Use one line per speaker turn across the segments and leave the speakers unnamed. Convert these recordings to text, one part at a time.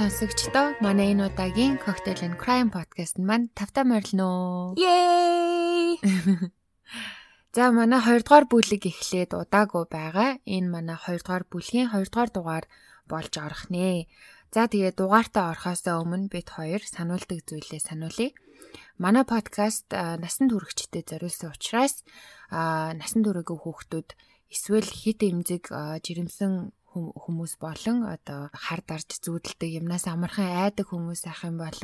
сонсогчдоо манай энэ удаагийн Cocktail and Crime podcast маань тавтаа морилно.
Yay!
За манай 2 дугаар бүлэг эхлээд удаагүй байгаа. Энэ манай 2 дугаар бүлгийн 2 дугаар дугаар болж орох нэ. За тэгээ дугаартаа орохоос өмнө бид хоёр сануулдаг зүйлээ сануулъя. Манай подкаст насан туршидтэй зориулсан учраас насан туршаагүй хүүхдүүд эсвэл хит эмзэг жирэмсэн хүмүүс болон одоо хар дарж зүүдэлдэг юмнаас амархан айдаг хүмүүс ах юм бол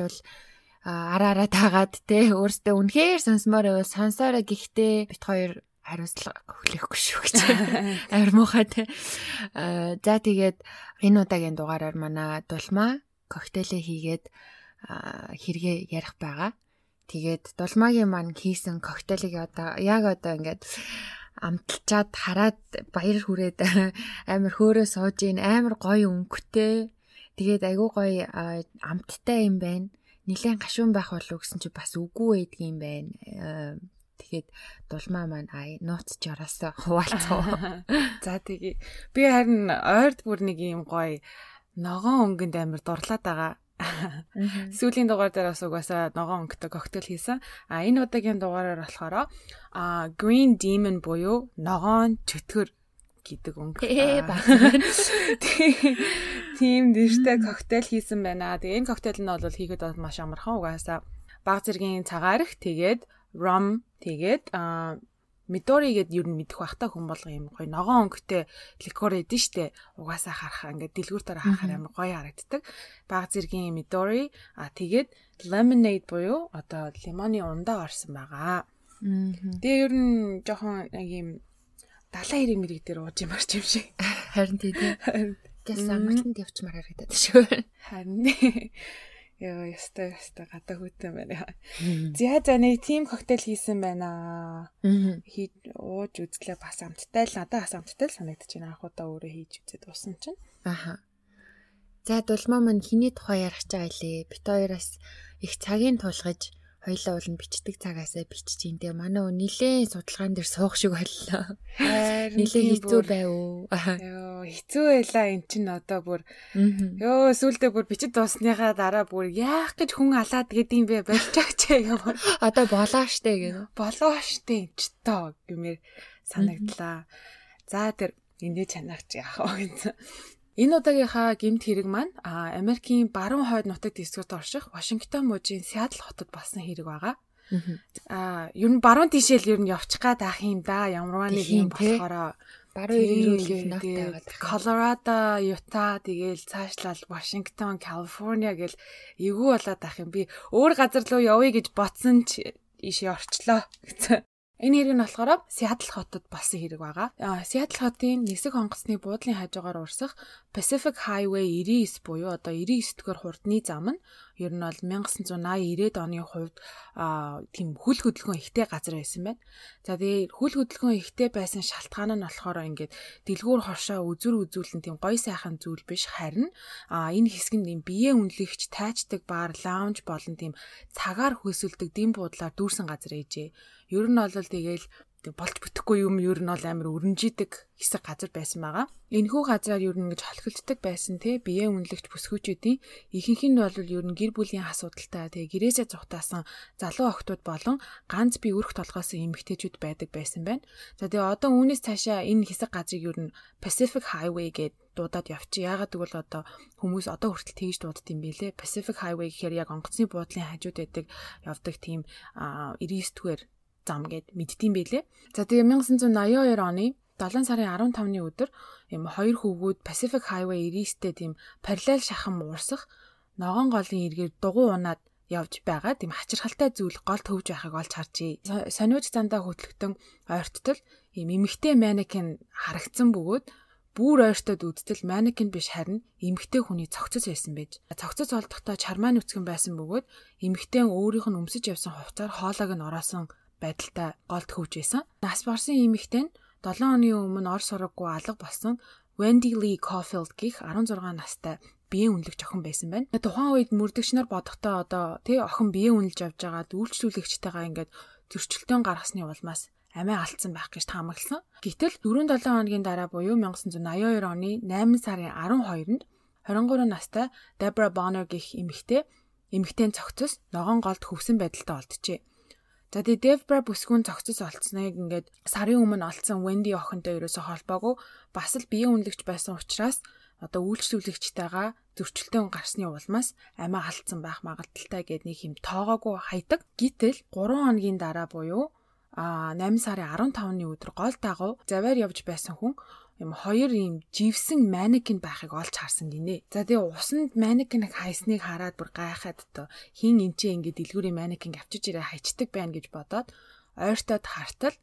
араа араа таагаад те өөртөө үнэхээр сонсомоор байвал сонсоорой. Гэхдээ бит хоёр хариуцлага өглөхгүй шүү гэж амар муухай те. За тэгээд энэ удаагийн дугаараар манай дулмаа коктейлээ хийгээд хэрэгэ ярих байгаа. Тэгээд дулмаагийн маань хийсэн коктейлийг одоо яг одоо ингээд амталчаад хараад баяр хүрээд амар хөөрөө сууж ийн амар гоё өнгөтэй. Тэгээд айгүй гоё амттай юм байна. Нилээн гашуун байх болов гэсэн чи бас үгүй байдаг юм байна. Тэгэхэд дулмаа маань ай нууц жороосоо хуваалцгаа
за тэгээ. Би харин ойрд бүр нэг юм гоё ногоон өнгөнд амар дурлаад байгаа Сүүлийн дугаар дээр бас угаасаа ногоон өнгөтэй коктейл хийсэн. А энэ удаагийн дугаараар болохоор а Green Demon буюу ногоон чөтгөр гэдэг өнгө.
Ээ баг.
Тийм дэртэй коктейл хийсэн байна. Тэгээ энэ коктейл нь бол хийгээд бол маш амархан угаасаа баг зэргийн цагаарх тэгээд rum тэгээд Midori гэд юу мэдэх бах та хүн болго юм гоё ногоон өнгөтэй ликор эдэн штэ угаасаа харахаа ингээд дэлгүүртээр харахаар амар гоё харагддаг. Баг зэргийн Midori а тэгээд lemonade буюу одоо лимоны ундаа орсон байгаа. Тэгээ ер нь жоохон нэг юм далайн хэрэг мэрэг дээр ууж юм арч юм шиг.
Харин тий. Гэс амралтанд явчмаар харагдаад шүү.
Харин. Яа, ястай ястай гадаа хүүтэн байна. За за нэг тим коктейл хийсэн байна. Хий ууж үзлээ бас амттай л надад бас амттай л санагдаж байна. Анх удаа өөрөө хийж үзээд уусан чинь.
Аха. За дулмаа маань хиний тухай ярих чагаа лээ. Бит хоёроос их цагийн тулгаж хоёлаа бол нь бичдэг цагаасаа бичиж ин тэгээ манай өө нилээн судалгаан дээр суух шиг боллоо. Нилээн хэцүү байв уу?
Йоо хэцүү байлаа эн чин одоо бүр ёо сүулдэ бүр бичиж дуусныхаа дараа бүр яах гэж хүн алаад гэдийм бэ болчихч яа.
Одоо болоо штэ гэнэ.
Болоо штэ ч тоо гэмээр санагдлаа. За тэр эндээ чанагч яах вэ гэсэн. Энэ удаагийнхаа гемт хэрэг маань Америкийн баруун хойд нутагт эсвэрт орших Вашингтон мужийн Сиэтл хотод болсон хэрэг байгаа. Аа, ер нь баруун тишэл ер нь явчих гад ах юм да. Ямарваа нэг юм болохоор
баруун ирүүлэх ноттой байгаа.
Колорадо, Юта тэгээл цаашлал Вашингтон, Калифорниа гэл эвгүй болоод ах юм. Би өөр газар руу явъя гэж ботсон ч ийшээ орчлоо гэсэн. Энэ хэрэг нь болохоор Сиэтл хотод болсон хэрэг байгаа. Сиэтл хотын нисэг хонгоцны буудлын хажуугаар урсах Pacific Highway 99 буюу одоо 99 дэх хурдны зам нь ер нь бол 1980 90-ад оны хувьд тийм хүл хөдөлгөөн ихтэй газар байсан байна. За тэгээ хүл хөдөлгөөн ихтэй байсан шалтгаан нь болохоор ингээд дэлгүүр хоршоо үзүр үзүүлэн тийм гой сайхан зүйл биш харин энэ хэсэг нь биеэ үнэлэгч тайчдаг бар, лаунж болон тийм цагаар хөөсөлдөг дэм буудлаар дүүрсэн газар ээжээ. Ер нь бол тэгээл болж бүтэхгүй юм ер нь бол амар өрнжидэг хэсэг газар байсан байгаа. Энэхүү газраар ер нь ингэж холхилддаг байсан те биеэ үнэлэгч бүсгүүчүүдийн ихэнх нь бол ер нь гэр бүлийн асуудалтай тэгээ гэрээсээ цухтаасан залуу охтууд болон ганц бие өрх толгоосон эмэгтэйчүүд байдаг байсан байна. За тэгээ одоо үүнээс цаашаа энэ хэсэг газрыг ер нь Pacific Highway гэдэг дуудаад явчих. Яагаад гэвэл одоо хүмүүс одоо хүртэл тэгж дуудд юм бэлээ. Pacific Highway гэхээр яг онгоцны буудлын хажууд байдаг явдаг тийм 99-р зам гэд мэддэм байлээ. За тэгээ 1982 оны 7 сарын 15-ны өдөр юм хоёр хүүгүүд Pacific Highway 99-тэй тийм параллел шахам уурсах ногоон голын эргээр дугуй унаад явж байгаа тийм хачирхалтай зүйл гол төвж байхыг олж харжээ. Сониуч зандаа хөтлөгтөн ойрттол ийм эмэгтэй манекен харагдсан бөгөөд бүр ойртоод үдтэл манекен биш харин эмэгтэй хүний цогцос байсан байж. Цогцос олдохдоо чармаа нүцгэн байсан бөгөөд эмэгтэй өөрийнх нь өмсөж явсан хувцаар хоолойг нь ороосон байдалтай голд хөвж исэн. Нас барсан эмэгтэй нь 7 оны өмнө ор сураггүй алга болсон Wendy Lee Caulfield гих 16 настай биеийн үнэлэгч охин байсан байна. Тухайн үед мөрдөгч нар бодохдоо одоо тий охин биеийн үнэлж явж байгаа үйлчлүүлэгчтэйгээ ингээд зөрчилтөөн гаргасны улмаас амиа алдсан байх гэж таамагласан. Гэтэл 4-7 хоногийн дараа буюу 1982 оны 8 сарын 12-нд 23 настай Debra Bonner гэх эмэгтэй эмэгтэй цогцос ногоон голд хөвсөн байдалтай олджээ. За тэгээ Debra бүсгүүн цогцос олцсныг ингээд сарын өмнө олцсон Wendy охинтой ерөөсө холбоогүй бас л биеийн үнэлэгч байсан учраас одоо үйлчлүүлэгчтэйгээ зөрчилтөөн гарсны улмаас амиа алдсан байх магадaltaй гэд нэг юм тоогоогүй хайдаг. Гэтэл 3 хоногийн дараа буюу а 8 сарын 15-ны өдөр гол дагуу заваар явж байсан хүн юм хоёр юм живсэн манекен байхыг олж харсан гинэ. За тэгээ усанд манекеныг хайсныг хараад бүр гайхаад тоо хин энчээ ингээд дэлгүүрийн манекенг авчиж ирээ хайчдаг байна гэж бодоод ойртоод хартал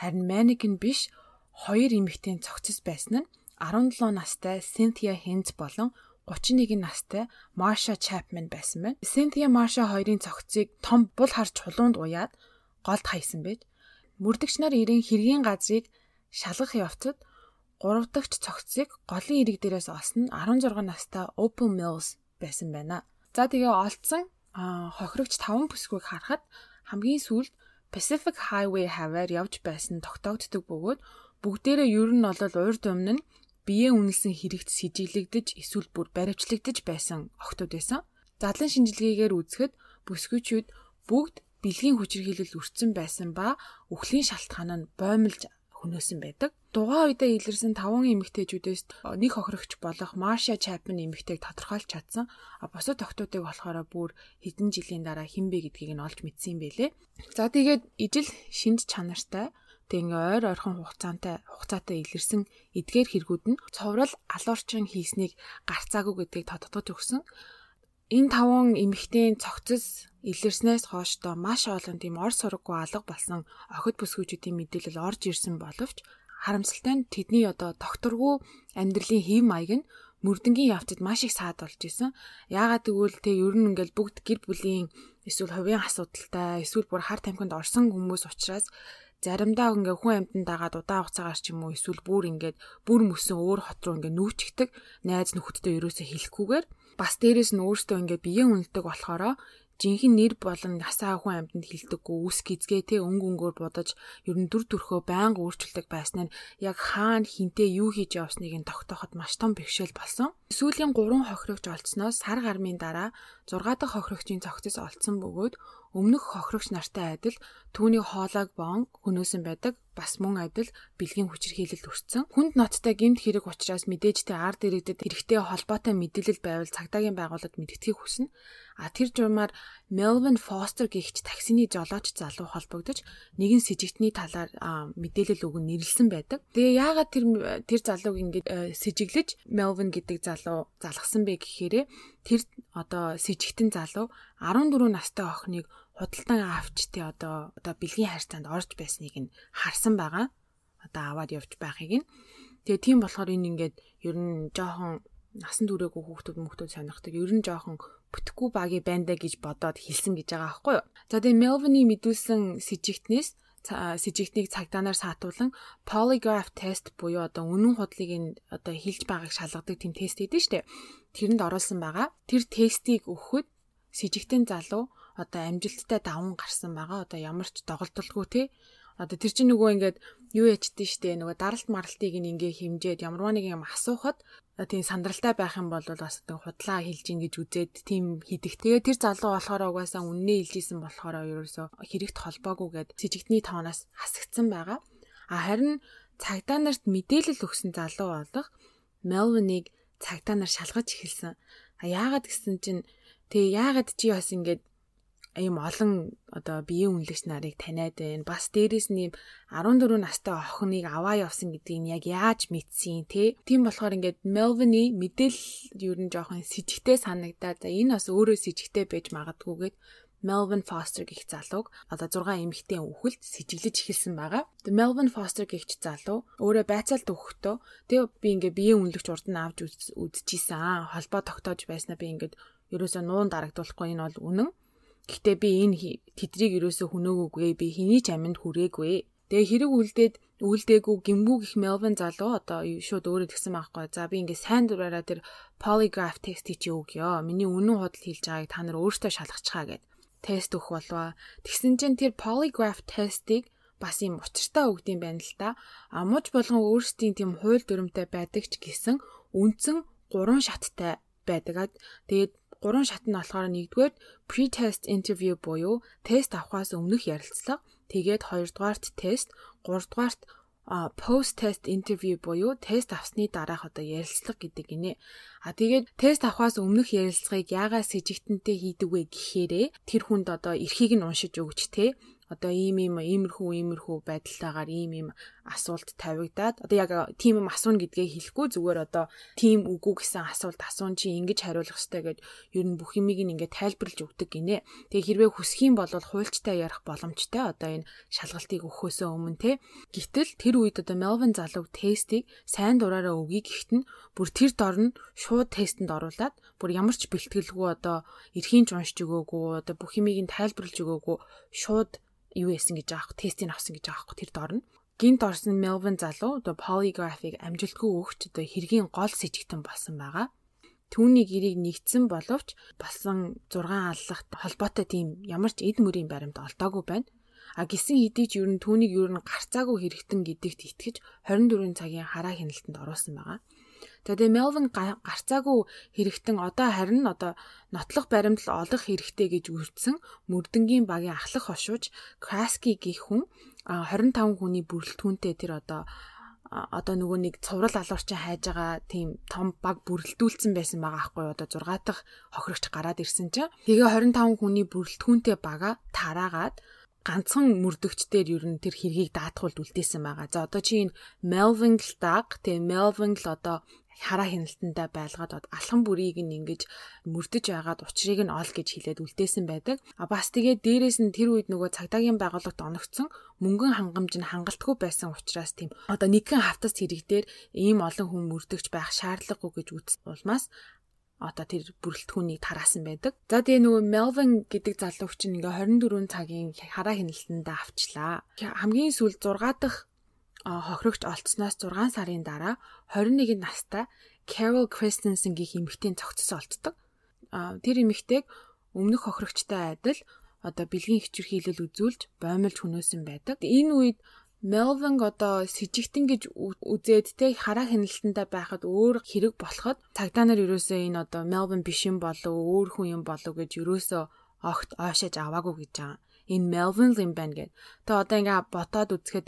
харин манекен биш хоёр эмэгтэй цогцос байсан нь 17 настай Cynthia Hens болон 31 настай Marsha Chapman байсан байна. Cynthia Marsha хоёрын цогцыг том бул харж чулуунд уяад голд хайсан байж мөрдөгч нар ирэн хэргийн газрыг шалгах явцад Гурав дахь цогцыг голын ирэг дээрээс олсон нь 16 настай Open Mills байсан байна. За тэгээ олцсон хохирогч 5 бүсгүйг харахад хамгийн сүүлд Pacific Highway хаваар явж байсан тогтоогддог бөгөөд бүгдээрээ ер нь бол урд өмнө нь биеэ үнэлсэн хэрэгт сэжиглэгдэж эсвэл бүр баривчлагдаж байсан охтууд байсан. Задлан шинжилгээгээр үзэхэд бүсгүйчүүд бүгд бэлгийн хүчирхийлэл өртсөн байсан ба үхлийн шалтгаан нь боомлж хөнөөсөн байдаг. Дугаа үедээ илэрсэн таван эмэгтэйчүүдээс нэг хохирогч болох Марша Чапман эмэгтэйг тодорхойлж чадсан. А бусад охтуудыг болохоор бүр хэдэн жилийн дараа хинбэ гэдгийг нь олж мэдсэн юм бэлээ. За тэгээд ижил шинж чанартай тэг ингээ ойр ойрхон хугацаантай хугацаатай илэрсэн эдгээр хэрэгүүд нь цоврал алуурчин хийснийг гарцаагүй гэдгийг тодтогч өгсөн. Энэ таван эмэгтэйн цогцос илэрснээс хойш доо маш олон тийм ор сураггүй алга болсон охид бүсгүүчүүдийн мэдээлэл орж ирсэн боловч харамсалтай нь тэдний одоо докторгүй амьдралын хэв маяг нь мөрдөнгийн явцад маш их саад болж исэн. Яагаад гэвэл тэг ер нь ингээл бүгд гэр бүлийн эсвэл хувийн асуудалтай эсвэл бүр хар тамхинд орсон хүмүүс учраас заримдаа ингээ хүн амьтанд дагаад удаан хугацаагаар ч юм уу эсвэл бүр ингээд бүр мөсөн өөр хот руу ингээ нүүчгдэг найз нөхөдтэй ерөөсө хэлэхгүйгээр бас дээрэс нь өөртөө ингээд биеийн үнэлдэг болохоро жинхэнэ нэр болон насаа хүн амьтанд хилдэггүй үс гизгээ те өнгө өнгөөр будаж ер нь дүр төрхөө байнга өөрчилдөг байсан нь яг хаана хинтээ юу хийж явсныг нь тогтооход маш том бэрхшээл болсон. Сүүлийн 3 хохирогч олцсноос сар гармын дараа 6 дахь хохирогчийн цогцос олцсон бөгөөд өмнөх хохирогч нартай адил түүний хоолойг боон хөнөөсөн байдаг бас мөн адил бэлгийн хүчирхийлэлд өртсөн. Хүнд ноцтой гэмт хэрэг учраас мэдээжтэй ард иргэдэд хэрэгтэй холбоотой мэдээлэл байвал цагдаагийн байгууллагад мэдгэхийг хүснэ. А тэр журмаар Melvin Foster гихч таксины жолооч залуу холбогдож нэгэн с ิจ гтний талаар мэдээлэл өгөн нэрлсэн байдаг. Тэгээ яагаад тэр тэр залууг ингэж э, сэжиглэж Melvin гэдэг залуу залгсан бэ гэхээрээ тэр одоо с ิจ гтэн залуу 14 настай охиныг худалдан авч тий одоо одоо бэлгийн хайрцаанд орж байсныг нь харсан байгаа. Одоо аваад явж байхыг нь. Тэгээ тийм болохоор энэ ингээд ер нь жоохон насан туршаагүй хүүхдүүд мөхтүүд сонирхдаг. Ер нь жоохон бүтэхгүй баги байна гэж бодоод хэлсэн гэж байгаа аахгүй юу. За тэгээ Melvin-ий мэдүүлсэн сэжигтнээс сэжигтнийг цагдаа нар саатуулан polygraph test буюу одоо үнэн худлыг одоо хэлж байгааг шалгадаг тийм тест хийдэж штэ. Тэрэнд оруулсан байгаа. Тэр тестийг өгөхөд сэжигтэн залуу одоо амжилттай даван гарсан байгаа. Одоо ямар ч доголдолгүй те. Одоо тэр чинь нөгөө ингээд юу ячдээ штэ нөгөө даралт маралтыг ингээ хэмжээд ямарваа нэг юм асуухад тийм сандралтай байх юм бол бас одоо худлаа хэлж ин гэж үзээд тийм хийдэг. Тэгээ тэр залуу болохоор угаасаа үннээ хэлжсэн болохоор ерөөсөө хэрэгт холбоогүйгээд сэжигтний тоонаас хасагдсан байгаа. А харин цагдаа нарт мэдээлэл өгсөн залуу болох Мелвинийг цагдаа нар шалгаж эхэлсэн. А яагаад гэсэн чинь тэгээ яагаад чи бас ингэж ийм олон одоо биеийн үнэлэгч нарыг таниад байна. Бас дээрэс нь 14 настай охиныг аваа явсан гэдгийг нь яг яаж мэдсэн те. Тийм болохоор ингээд Melvin-ий мэдээлэл ер нь жоохон с ิจ гтэй санагдаад энэ бас өөрөө с ิจ гтэй байж магадгүйгээд Melvin Foster гэх залууг одоо 6 эмэгтэй үхэлд сэжиглэж эхэлсэн байгаа. Тэгээ Melvin Foster гихч залуу өөрөө байцаалт өгөхдөө тэгээ би ингээ биеийн үнэлэгч урд нь авч үзчихсэн. Холбоо тогтоож байснаа би ингээд ерөөсөө нуун дарагдуулахгүй энэ бол үнэн. Гэхдээ би энэ тэдрийг юусоо хөнөөгөөгүй би хэний ч аминд хүрээгүй. Тэгээ хэрэг үлдээд үлдээгүй гимгүү гих Melvin залуу одоо шууд өөрөө тэгсэн байхгүй. За би ингээ сайн дураараа тэр polygraph тест чи өгьё. Миний үнэн худал хэлж байгааг та нар өөртөө шалгачхаа гэд тест өгөх болваа. Тэгсэн чинь тэр polygraph тестийг бас юм учиртай өгдөм байна л та. Амууч болгон өөрсдийн тийм хууль дүрмтэй байдаг ч гэсэн үндсэн 3 шаттай байдаг. Тэгээд гурван шат нь болохоор нэгдүгээр pre-test interview буюу тест авахаас өмнөх ярилцлага, тэгээд хоёрдугаарт тест, гуравдугаарт post test interview буюу тест авсны дараах одоо ярилцлага гэдэг гинэ. А тэгээд тест авахаас өмнөх ярилцлагыг яагаад с ิจ гтэнтэй хийдэг вэ гэхээрээ тэр хүнд одоо эрхийг нь уншиж өгч те одоо ийм ийм иймэрхүү иймэрхүү байдалтайгаар ийм ийм асуулт тавигдаад одоо яг тийм юм асууна гэдгээ хэлэхгүй зүгээр одоо тийм үгүй гэсэн асуулт асуун чи ингэж хариулах хэрэгтэй гэд ер нь бүх юмыг ингээд тайлбарлаж өгдөг гинэ. Тэгээ хэрвээ хүсэх юм бол хуульчтай ярих боломжтой одоо энэ шалгалтыг өгөхөөсөө өмнө те. Гэтэл тэр үед одоо Melvin залууг тестийг сайн дураараа өгье гэхэд нь бүр тэр дор нь шууд тестэнд оруулаад бүр ямар ч бэлтгэлгүй одоо эрхийн уншиж өгөөгүй одоо бүх юмыг нь тайлбарлаж өгөөгүй шууд юу яасан гэж аахгүй тестийг авсан гэж аахгүй тэр дор нь гинт орсон Melvin залуу одоо polygraph-ыг амжилтгүй өгч одоо хэргийн гол сэжигтэн болсон байгаа. Түүний гэрийг нэгдсэн боловч болсон 6 аллагт холбоотой тийм ямар ч эд мөрийн баримт олдоогүй байна. А гисэн хэдий ч ер нь түүнийг ер нь гарцаагүй хэрэгтэн гэдэгт итгэж 24 цагийн хараа хяналтанд оруулсан байгаа. Тэгээ Melvin гарцаагүй хэрэгтэн одоо харин одоо нотлох баримтал олох хэрэгтэй гэж үрдсэн мөрдөнгийн багийн ахлах хошууж Kraski гих хүн 25 хүний бүрэлдэхүүнтэй тэр одоо одоо нөгөө нэг цуврал алуурчин хайж байгаа тийм том баг бүрэлдүүлсэн байсан байгаа аахгүй одоо 6 дахь хохирогч гараад ирсэн чинь тэгээ 25 хүний бүрэлдэхүүнтэй бага тараагаад ганцхан мөрдөгчдөр ер нь тэр хэргийг даатгуулд үлдээсэн байгаа. За одоо чи энэ Melvin л даг. Тэгээ Melvin л одоо хараа хяналтандаа байлгаад алхан бүрийг нь ингэж мөрдөж байгаад учрыг нь ол гэж хэлээд үлдээсэн байдаг. А бас тэгээд дээрэс нь тэр үед нөгөө цагдаагийн байгууллагт оногдсон мөнгөн хангамж нь хангалтгүй байсан учраас тийм одоо нэгэн хавтас хэрэгдээр ийм олон хүн мөрдөгч байх шаардлагагүй гэж үзсэн улмаас одоо тэр бүрэлдэхүүнийг тараасан байдаг. За тэгээ нөгөө Melvin гэдэг залууч нь ингээ 24 цагийн хараа хяналтандаа авчлаа. Хамгийн сүүл 6 дахь хохирогч олцсноос 6 сарын дараа 21 настай Carol Christensen гэх эмэгтэйн цогцос олддог. Тэр эмэгтэйг өмнөх хохирогчтой адил одоо бэлгийн хичэрхийлэл үзүүлж боомлж хүнөөсөн байдаг. Энэ үед Melvin одоо сэжигтэн гэж үзээд те хараа хяналтандаа байхад өөр хэрэг болоход цагдаа нар ерөөсөө энэ одоо Melvin биш юм болов өөр хүн юм болов гэж ерөөсөө огт ойшээж аваагүй гэж байгаа. Энэ Melvin юм байна гэд. Тэгээ одоо ингээ ботоод үзэхэд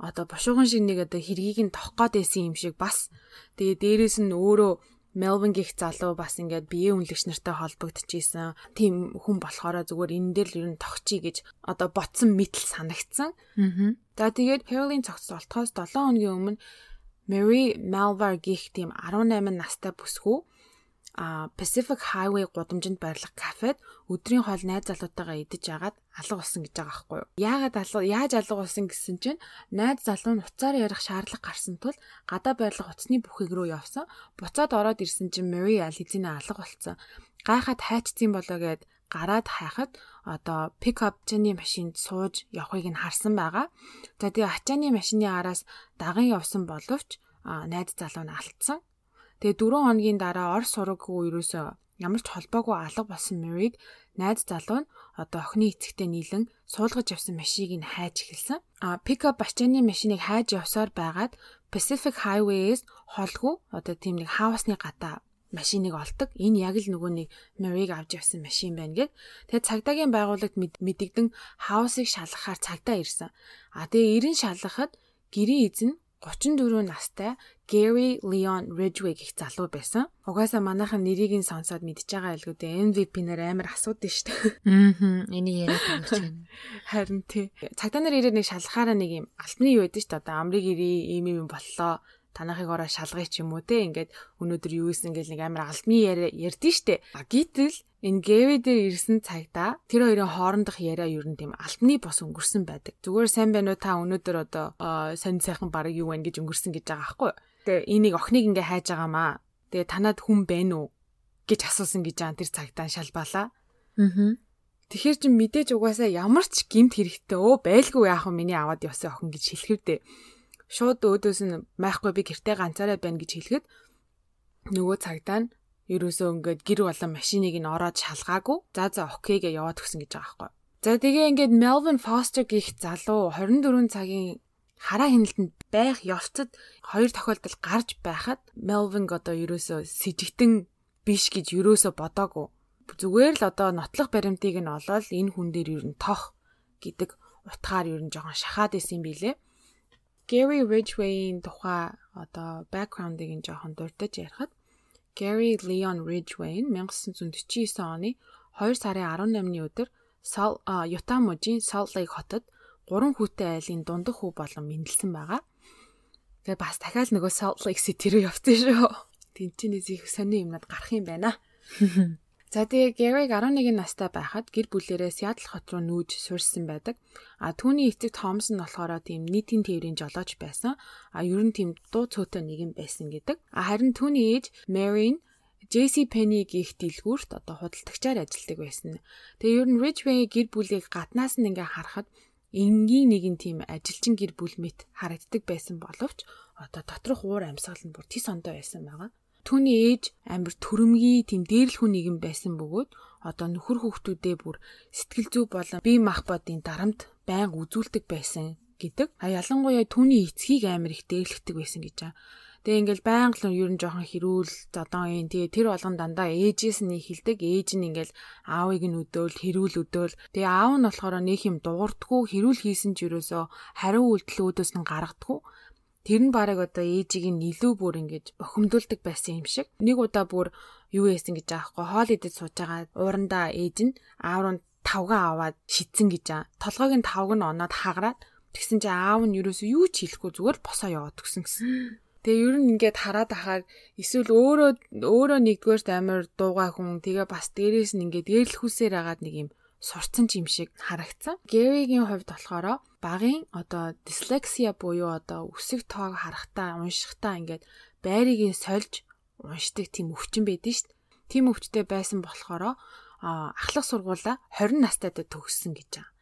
одоо бошууган шиг нэг одоо хэргийг нь тохх гээд байсан юм шиг бас тэгээ дээрэс нь өөрөө Мелвин гих залуу бас ингээд биеэ үнэлэгч нартай холбогдчихсэн. Тийм хүн болохоор зүгээр энэ дээр л ер нь тогчий гэж одоо ботсон мэтл санагдсан. Аа. За тэгээд Caroline цогц болтохоос 7 хоногийн өмнө Mary Malvar гих тийм 18 настай бүсгүй а Pacific Highway гудамжинд байрлах кафед өдрийн хоол найз залуутайгаа идэж яагаад алга болсон гэж байгаа байхгүй юу. Яагаад алга яаж алга болсон гэсэн чинь найз залуу нь уцаар ярих шаардлага гарсан тул гадаа байрлах уцны бүхийг рүү явсан. Буцаад ороод ирсэн чинь Mary Alizina алга болсон. Гайхаад хайчсан болоо гэд гараад хайхад одоо пикап чаны машинд сууж явахыг нь харсан байгаа. За тэгээ ачааны машины араас даган явсан боловч найз залуу нь алдсан. Тэгээ 4 хоногийн дараа ор сураггүй ерөөсөө ямар ч холбоогүй алга болсон Мэриг найз залуу нь одоо охины эцэгтэй нийлэн суулгаж явсан машийг нь хайж эхэлсэн. А пикап бачааны машиныг хайж явсаар байгаад Pacific Highway-с холгүй одоо тийм нэг хаусны гата машиныг олдог. Энэ яг л нөгөө нэг Мэриг авч явсан машин байна гэд. Тэгээ цагдаагийн байгууллагт мэдэгдэн хаусыг шалгахаар цагдаа ирсэн. А тэгээ эрен шалгахад гэрийн эзэн 34 настай Gary Leon Ridgway гэх залуу байсан. Угаасаа манайхан нэрийг нь сонсоод мэдж байгаа илгүү дээ. MVP нэр амар асуудаг шүү дээ.
Аа. Энийг яриад байгаа ч юм.
Харин тий. Цагдаа нар ирээд нэг шалгахаараа нэг юм альбны юу байдаг шүү дээ. Одоо амрыг ирээ ийм юм боллоо танахыг ороо шалгая ч юм уу те. Ингээд өнөөдөр юу исэн гэл нэг амар альбны яриа ярдэн штэ. А гítэл энэ гэвэ дээр ирсэн цагта тэр хоёрын хоорондох яриа ер нь тийм альбны бос өнгөрсөн байдаг. Зүгээр сайн байна уу? Та өнөөдөр одоо сонь сайхан баг юу байна гэж өнгөрсөн гэж байгаа байхгүй. Тэгээ энийг охиныг ингээ хайж байгаамаа тэгээ танад хүн байна уу гэж асуусан гэж байгаа тэр цагтаа шалбаалаа аа Тэгэхээр чи мэдээж угаасаа ямар ч гимт хэрэгтэй өө байлгүй яах вэ миний аваад явсан охин гэж хэлэхвдээ шууд өөдөөс нь майхгүй би гэртээ ганцаараа байна гэж хэлэхэд нөгөө цагдаа нь ерөөсөө ингээд гэр болон машиныг нь ороод шалгаагүй. За за окей гэж яваад өгсөн гэж байгаа байхгүй. За тэгээ ингээд Melvin Foster гих залуу 24 цагийн хараа хяналтанд байх явцад хоёр тохиолдол гарч байхад Melvin одоо ерөөсөө сэжигтэн биш гэж юрөөсө бодоагүй. Зүгээр л одоо нотлох баримтыг нь олоод энэ хүн дээр ер нь тох гэдэг утгаар ер нь жоохон шахаад исэн юм билэ. Gary Ridgway-ийн тухай одоо background-ыг нь жоохон дурдж ярихад Gary Leon Ridgway нь 1949 оны 2 сарын 18-ны өдөр Юта мужийн Salt Lake хотод 3 хүүтэй айлын дундах хүү болон мэндэлсэн байгаа. Тэгээ бас дахиад нөгөө Salt Lake City руу явсан шүү. Тэнцэнээс их сони юмнад гарах юм байна. За тэгээ Гэриг 11 настай байхад гэр бүлээрээ Сиэтл хот руу нүүж суурьсан байдаг. А түүний эцэг Томс нь болохоор тийм нийтийн тээврийн жолооч байсан. А ер нь тийм дуу цөөтэй нэгэн байсан гэдэг. А харин түүний ээж Mary JC Penny гих дэлгүүрт одоо худалдагчаар ажилладаг байсан. Тэгээ ер нь Ridgeway гэр бүлийг гаднаас нь ингээ харахад энгийн нэгэн тийм ажилчин гэр бүл мэт харагддаг байсан боловч одоо доторх уур амьсгал нь бүр тис ондоо байсан байгаа. Түүний ээж амир төрөмгий тийм дээрл хүн нэгэн байсан бөгөөд одоо нөхөр хүүхдүүдээ бүр сэтгэл зүй болон бие махбодын дарамт байнга үзүүлдэг байсан гэдэг. А ялангуяа түүний эцгийг амир их дээрлэгдэг байсан гэж байгаа. Тэгээ ингээл байнга л ер нь жоохон хэрүүл зодон юм. Тэгээ тэр болгон дандаа ээжээс нь хилдэг. Ээж нь ингээл аавыг нь өдөөл, хэрүүл өдөөл. Тэгээ аав нь болохоор нэг юм дуурдггүй хэрүүл хийсэн ч юусоо хариу үйлдэл өөдөөс нь гаргадаггүй. Тэр нь бараг одоо ээжийг нь илүү бүр ингэж бохимдуулдаг байсан юм шиг. Нэг удаа бүр юу яасан гэж аахгүй хоол идэж сууж байгаа уурандаа ээж нь аав руу тавгаа аваад шидсэн гэж аа. Толгойг нь тавг нь оноод хагараад тэгсэн чинь аав нь юу ч хэлэхгүй зүгээр босоо яваад өгсөн гэсэн. Тэгээ ер нь ингээд хараад ахаар эсвэл өөрөө өөрөө нэгдүгээрт амар дуугаа хүн тэгээ бас дээрээс нь ингээд дээрлэхүүсээр агаад нэг юм сурцсан юм шиг харагдсан. Гэригийн хувьд болохоор багын одоо дислексия буюу одоо үсэг тоог харахтаа уншихтаа ингээд байрыг нь сольж уншдаг тийм өвчин байдэн дээ. Тийм өвчтэй байсан болохоор ахлах сургуулаа 20 настайдаа төгссөн гэж байгаа.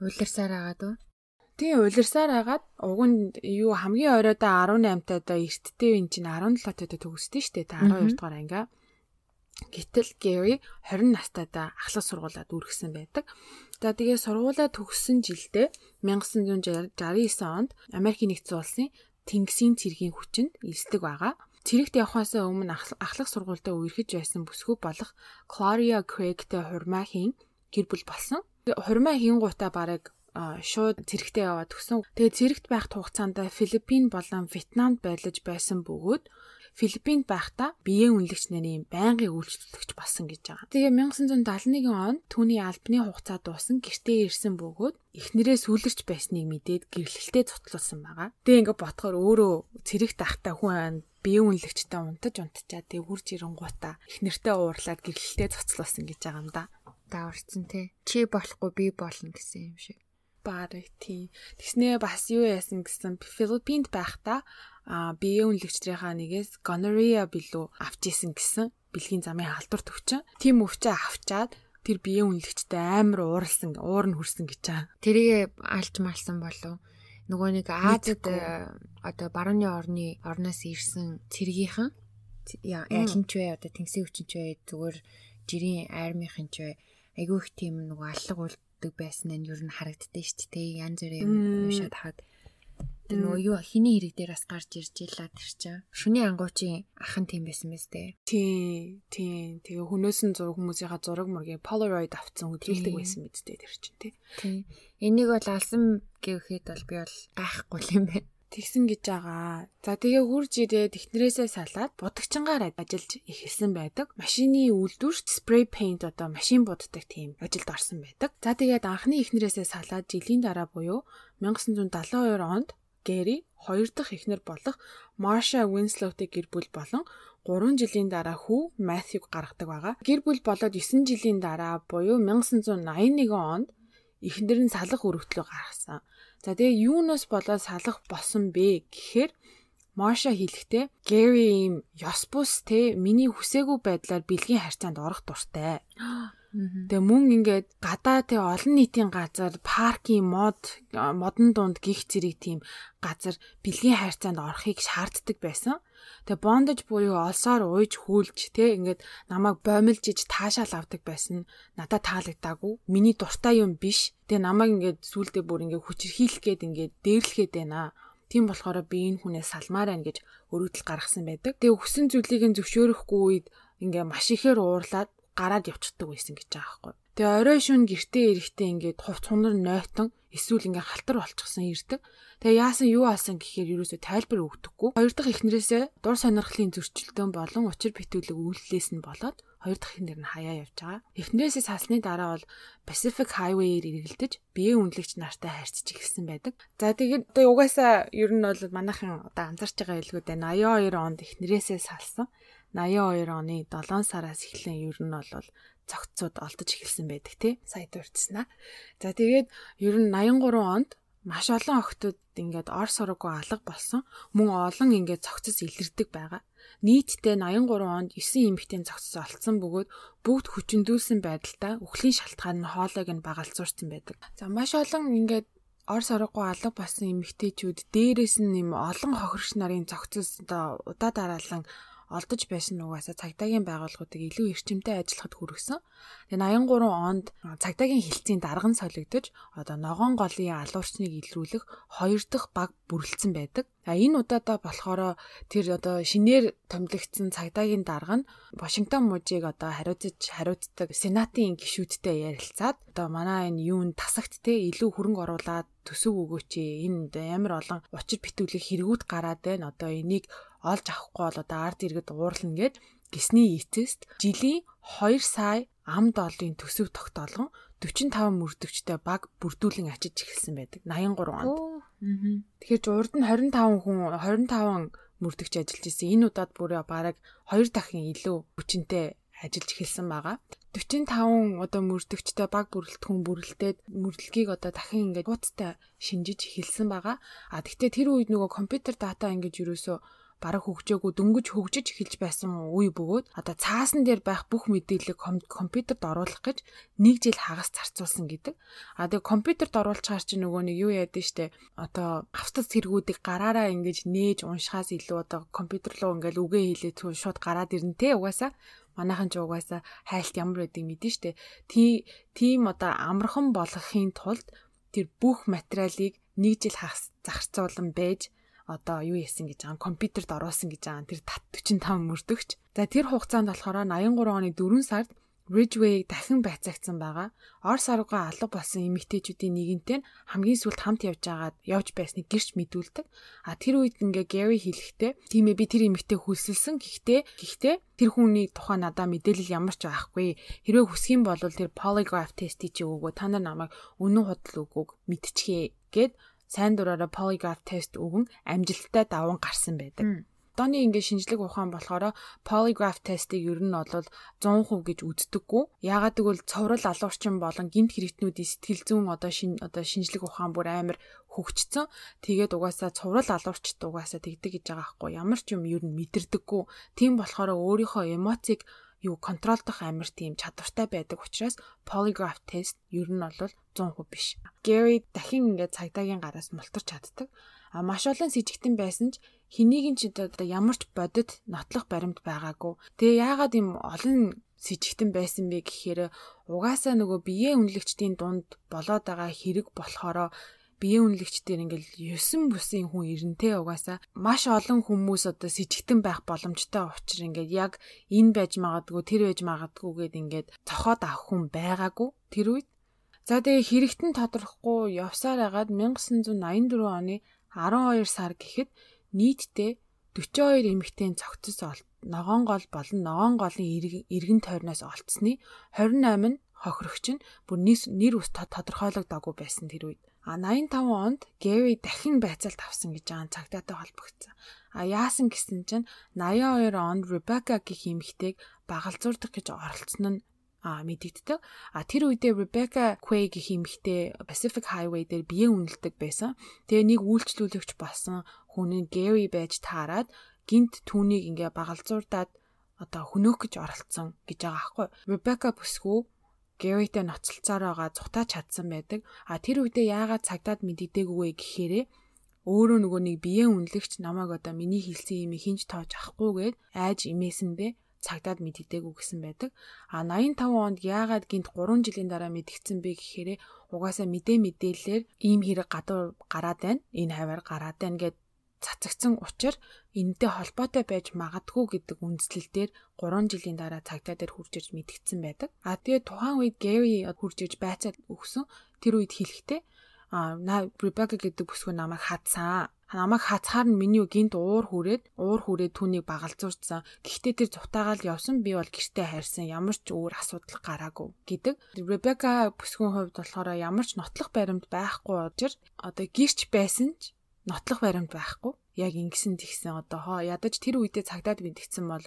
Улирсаар агаад уу?
Тийм улирсаар агаад уг нь юу хамгийн оройдоо 18 таадаа эрттэй эн чинь 17 таадаа төгсдөө дээ. Та 12 дугаар ангиа. Гэтэл Гэри 20 настайдаа ахлах сургуулаад үргэсэн байдаг. За тэгээ сургуулаа төгссөн жилдээ 1969 онд Америкийн нэгдсэн улсын Тэнгисийн цэргийн хүчинд элсдэг байгаа. Цэрэгт явхаас өмнө ахлах сургуультай үерхэж байсан бүсгүй болох Claria Craig-тэй хурмаа хийн гэр бүл болсон. Хурмаа хийн гутаа бараг шууд цэрэгтээ яваад тгсэн. Тэгээ цэрэгт байх хугацаанд Филиппин болон Вьетнамд байлаж байсан бөгөөд Филиппинд байхдаа биеийн үнэлэгч нарын байнгын үйлчлэгч болсон гэж байгаа. Тэгээ 1971 онд түүний албаны хугацаа дуусан гэртээ ирсэн бөгөөд эхнэрээ сүлэрч байсныг мэдээд гэрлэлтэд цутлуулсан байгаа. Тэгээ ингээ ботхоор өөрөө цэрэг тахтай хүн биеийн үнэлэгчтэй унтаж унтчаа тэгээ хурж ирэнгуутаа эхнэртэй уурлаад гэрлэлтэд цуцлуулсан гэж байгаа юм да.
Дааварцсан те. Чи болохгүй би болно гэсэн юм шиг.
Бараг тийм. Тэгснээ бас юу яасан гэсэн Филиппинд байхдаа а биеийн үнэлэгчдрийнхаа нэгээс gonorrhea билүү авч исэн гэсэн бэлгийн замын халдварт өвчин. Тим өвчөө авчаад тэр биеийн үнэлэгчтэй амар ууралсан, уур нь хүрсэн гэж байгаа.
Тэрийг алж малсан болов нөгөө нэг Азад одоо барууны орны орноос ирсэн цэргийнхэн ялан ч вэ одоо тэнгисийн өвчин ч вэ зүгээр жирийн армийнхэн ч вэ айгүй их тийм нөгөө аллаг үлддэг байсан нь ер нь харагддээ шүү дээ. Янз бүрийн уншаад хаад Тэр нөгөө юу хиний хэрэг дээр бас гарч ирж илаа тэр чинь. Шүний ангуучийн ах нь тийм байсан мэт дээ.
Тий, тий. Тэгээ хүнөөс нь зураг хүмүүсийнхаа зураг мөргийг Polaroid авцсан хөдөлгөлдөг байсан мэт дээ тэр чинь. Тий.
Энийг бол алсан гэхэд бол би бол гайхгүй юм байна
тэгсэн гэж байгаа. За тэгээ хурж ирээд эхнэрээсээ салаад будагчингаар ажиллаж эхэлсэн байдаг. Машины үйлдвэрт spray paint одоо машин буддаг тийм ажилд орсон байдаг. За тэгээд анхны эхнэрээсээ салаад жилийн дараа буюу 1972 онд Гэри хоёр дахь эхнэр болох Марша Винслоутэй гэр бүл болон 3 жилийн дараа хүү Матьюг гаргадаг байгаа. Гэр бүл болоод 9 жилийн дараа буюу 1981 онд эхнэр нь салах өргөтлөө гаргасан. За тэгээ юунаас болоод салах болсон бэ гэхээр Марша хэлэхдээ Гэри ийм ёс бус те миний хүсээгүй байдлаар бэлгийн харьцаанд орох дуртай. Тэгээ мөн ингээд гадаа тэг олон нийтийн газар паркийн мод модон дунд гих зэрэг тийм газар бэлгийн хайрцаанд орохыг шаарддаг байсан. Тэгээ бондож буюу олсоор ууж хүлж тэг ингээд намайг боомлж иж таашаал авдаг байсан. Надад таалагдаагүй. Миний дуртай юм биш. Тэгээ намайг ингээд сүулдэ бүр ингээд хүчрхийлэх гээд ингээд дээрлэхэд байна. Тийм болохоор би энэ хүнээс салмаар байна гэж өргөдөл гаргасан байдаг. Тэгээ хүссэн зүйлийг нь зөвшөөрөхгүй үед ингээ маш ихээр уурлаад гараад явчихдаг байсан гэж байгаа байхгүй. Тэгээ орой шөнө гэртээ ирэхдээ ингээд хувц хунар нойтон эсвэл ингээ халтар болчихсон ирдэг. Тэгээ яасан юу алсан гэхээр юусоо тайлбар өгдөггүй. Хоёр дахь эхнэрээсээ дур сонирхлын зөрчилдөөн болон учир битүүлэг үйлдэлээс нь болоод хоёр дахь эхнэр нь хаяа явж байгаа. Эхнэрээсээ салсны дараа бол Pacific Highway-ээр эргэлдэж биеэ үнэлэгч нартай харьцаж эхэлсэн байдаг. За тэгээд угаасаа ер нь бол манайхан одоо анзарч байгаа илгүүд байна. 82 онд эхнэрээсээ салсан. 82 оны 7 сараас эхлэн ер нь бол цогцсууд олдож эхэлсэн байдаг тий. Сая дурдсанаа. За тэгээд ер нь 83 онд маш олон охтууд ингээд ор сураггүй алга болсон. Мөн олон ингээд цогцос илэрдэг байгаа. Нийтдээ 83 онд 9 эмэгтэй цогцос олцсон бөгөөд бүгд хүчндүүлсэн байдалтай үхлийн шалтгаан нь хоолойг нь багалзуурсан байдаг. За маш олон ингээд ор сороггүй алга болсон эмэгтэйчүүд дээрээс нь юм олон хохирогч нарын цогцос одоо удаа дараалан олдож байсан нугасаа цагдаагийн байгууллагуудыг илүү эрчимтэй ажиллахад хүргэсэн. Тэгээ 83 онд цагдаагийн хилцээний дарган солигдож одоо ногоон голын алуурчныг илрүүлэх хоёр дахь баг бүрэлдсэн байдаг. А энэ удаадаа болохоор тэр одоо шинээр томилогдсон цагдаагийн дарга нь Вашингтон мужийг одоо хариуцж хариуцдаг сенатын гишүүдтэй ярилцаад одоо манай энэ юунд тасагт те илүү хөрөнгө оруулаад төсөв өгөөч энэ амар олон учир битүүлэг хэрэгүүд гараад байна. Одоо энийг олж авахгүй бол одоо ард иргэд уурлна гэд гисний эцэст жилийн 2 сая ам долларын төсөв тогтоолгон 45 мөрдөгчтэй баг бүрдүүлэн ачиж эхэлсэн байдаг 83 онд. Тэгэхээр урд нь 25 хүн 25 мөрдөгч ажиллаж исэн. Энэ удаад бүрээ бараг 2 дахин илүү хүчинтэй ажиллаж эхэлсэн байгаа. 45 одоо мөрдөгчтэй баг бүрэлдэхүүн бүрэлдээд мөрлөгийг одоо дахин ингээд хуудастай шинжиж эхэлсэн байгаа. А тэгвэл тэр үед нөгөө компьютер дата ингээд юусоо бараг хөгжөөгөө дөнгөж хөгжиж эхэлж байсан үе бөгөөд одоо цаасан дээр байх бүх мэдээллийг компьютерд оруулах гэж нэг жил хагас зарцуулсан гэдэг. А тэгээ компьютерд оруулж чаар чи нөгөө нэг юу яадаг штэ одоо авцас цэргүүдийг гараараа ингэж нээж уншихаас илүү одоо компьютер руу ингээл үгээ хийлээ түн шууд гараад ирнэ те угаасаа манайхан ч угаасаа хайлт ямар байдгийг мэдэн штэ. Тийм одоо амархан болгохын тулд тэр бүх материалыг нэг жил хагас зарцуулан байж одоо юу яасан гэж байгаа компьютерд оруулсан гэж байгаа тэр 45 мөрдөгч. За тэр хугацаанд болохоор 83 оны 4 сард Ridgeway дахин байцаагцсан байгаа. Орс арга алга болсон эмэгтэйчүүдийн нэгэнтэй нь хамгийн сүүлд хамт явж байгаад явж байсныг гэрч мэдүүлдэг. А тэр үед ингээ Gary хэлэхдээ тийм ээ би тэр эмэгтэй хүсэлсэн. Гэхдээ гэхдээ тэр хүний тухай надаа мэдээлэл ямар ч байхгүй. Хэрвээ хүсэх юм бол тэр polygraph test-ийг өгөө та нар намайг үнэн худал өгөөг мэдчихье гэд сайн дураараа polygraph test өгөн амжилттай даван гарсан байдаг. Дооны ингээ шинжлэх ухаан болохоор polygraph тестийг ер нь бол 100% гэж үздэггүй. Яагаад гэвэл цоврал алуурчин болон гинт хэрэгтнүүдийн сэтгэл зүйн одоо шин одоо шинжлэх ухаан бүр амар хөгжцсөн. Тэгээд угаасаа цоврал алуурчд угаасаа тэгдэг гэж байгаа байхгүй. Ямар ч юм ер нь мэдэрдэггүй. Тийм болохоор өөрийнхөө эмоцийг юу контролдох амар тийм чадвартай байдаг учраас polygraph test ер нь бол 100% биш. Gary дахин ингээд цагдаагийн гараас мултарч чаддаг. А маш олон с ิจ гтэн байсан ч хэнийг ч одоо ямар ч бодит нотлох баримт байгаагүй. Тэгээ яагаад юм олон с ิจ гтэн байсан бэ гэхээр угаасаа нөгөө биеэ үнэлэгчдийн дунд болоод байгаа хэрэг болохоро биеийн үнэлэгчдэр ингээл 9 бүсийн хүн ирэнтэй угаасаа маш олон хүмүүс одоо сэжигтэн байх боломжтой учраас ингээд яг энэ байж магадгүй тэр байж магадгүй гэд ингээд цохоод авах хүн байгаагүй тэр үед за тэгээ хэрэгтэн тодорхохгүй явсаар агаад 1984 оны 12 сар гэхэд нийтдээ 42 эмэгтэй цогцос олт ногоон гол болон ногоон голын иргэн тойрноос олцсны 28 нь хохирогч нь бүр нэр ус тодорхойлогдоогүй байсан тэр үед. А 85 онд Гэри дахин байцаалт авсан гэж байгаа цагдаатай холбогдсон. А яасан гэсэн чинь 82 онд Ребека гэх эмэгтэйг багалзуурдах гэж оролцсон нь а мэдэгддэг. А тэр үедээ Rebecca Quay гэх эмэгтэй Pacific Highway дээр бие үнэлдэг байсан. Тэгээ нэг үйлчлүүлэгч болсон хүн нь Gary байж таарад гинт түүнийг ингээ багалзуурдаад одоо хөнөөх гэж оролцсон гэж байгаа аахгүй. Rebecca бүсгүй Гэритэй ноцолцоор байгаа зутаа чадсан байдаг. А тэр үедээ яагаад цагдаад мэддэггүй гэхээрээ өөрөө нөгөө нэг биеийн үнэлэгч намайг одоо миний хэлсэн юм хинж тоож авахгүйгээд айж имээсэн бэ цагдаад мэддэггүй гэсэн байдаг. А 85 онд яагаад гинт 3 жилийн дараа мэдгдсэн бэ гэхээр угаасаа мэдээ мэдээлэлээр ийм хэрэг гадуур гараад байна. Энэ хавар гараад байна гэд цацагцсан учир энэтэй холбоотой байж магадгүй гэдэг үндслэлээр 3 жилийн дараа цагтаа дээр хурж ирж мэдгдсэн байдаг. А тэгээ тухайн үед Гэри хурж ирж байцаад өгсөн тэр үед хэлэхдээ а Ребека гэдэг бүсгүй намайг хатсан. Намайг хацхаар нь миний гинт уур хүрээд уур хүрээд түүнийг багалзуурсан. Гэхдээ тэр зутаагаал явсан би бол гэртээ хайрсан. Ямар ч өөр асуудал гараагүй гэдэг. Ребека бүсгүй хувьд болохоор ямар ч нотлох баримт байхгүй учраас одоо гэрч байсан ч нотлох баримт байхгүй. Яг ингэсэн тэгсэн одоо хоо ядаж тэр үедээ цагдаад бэлтгэсэн бол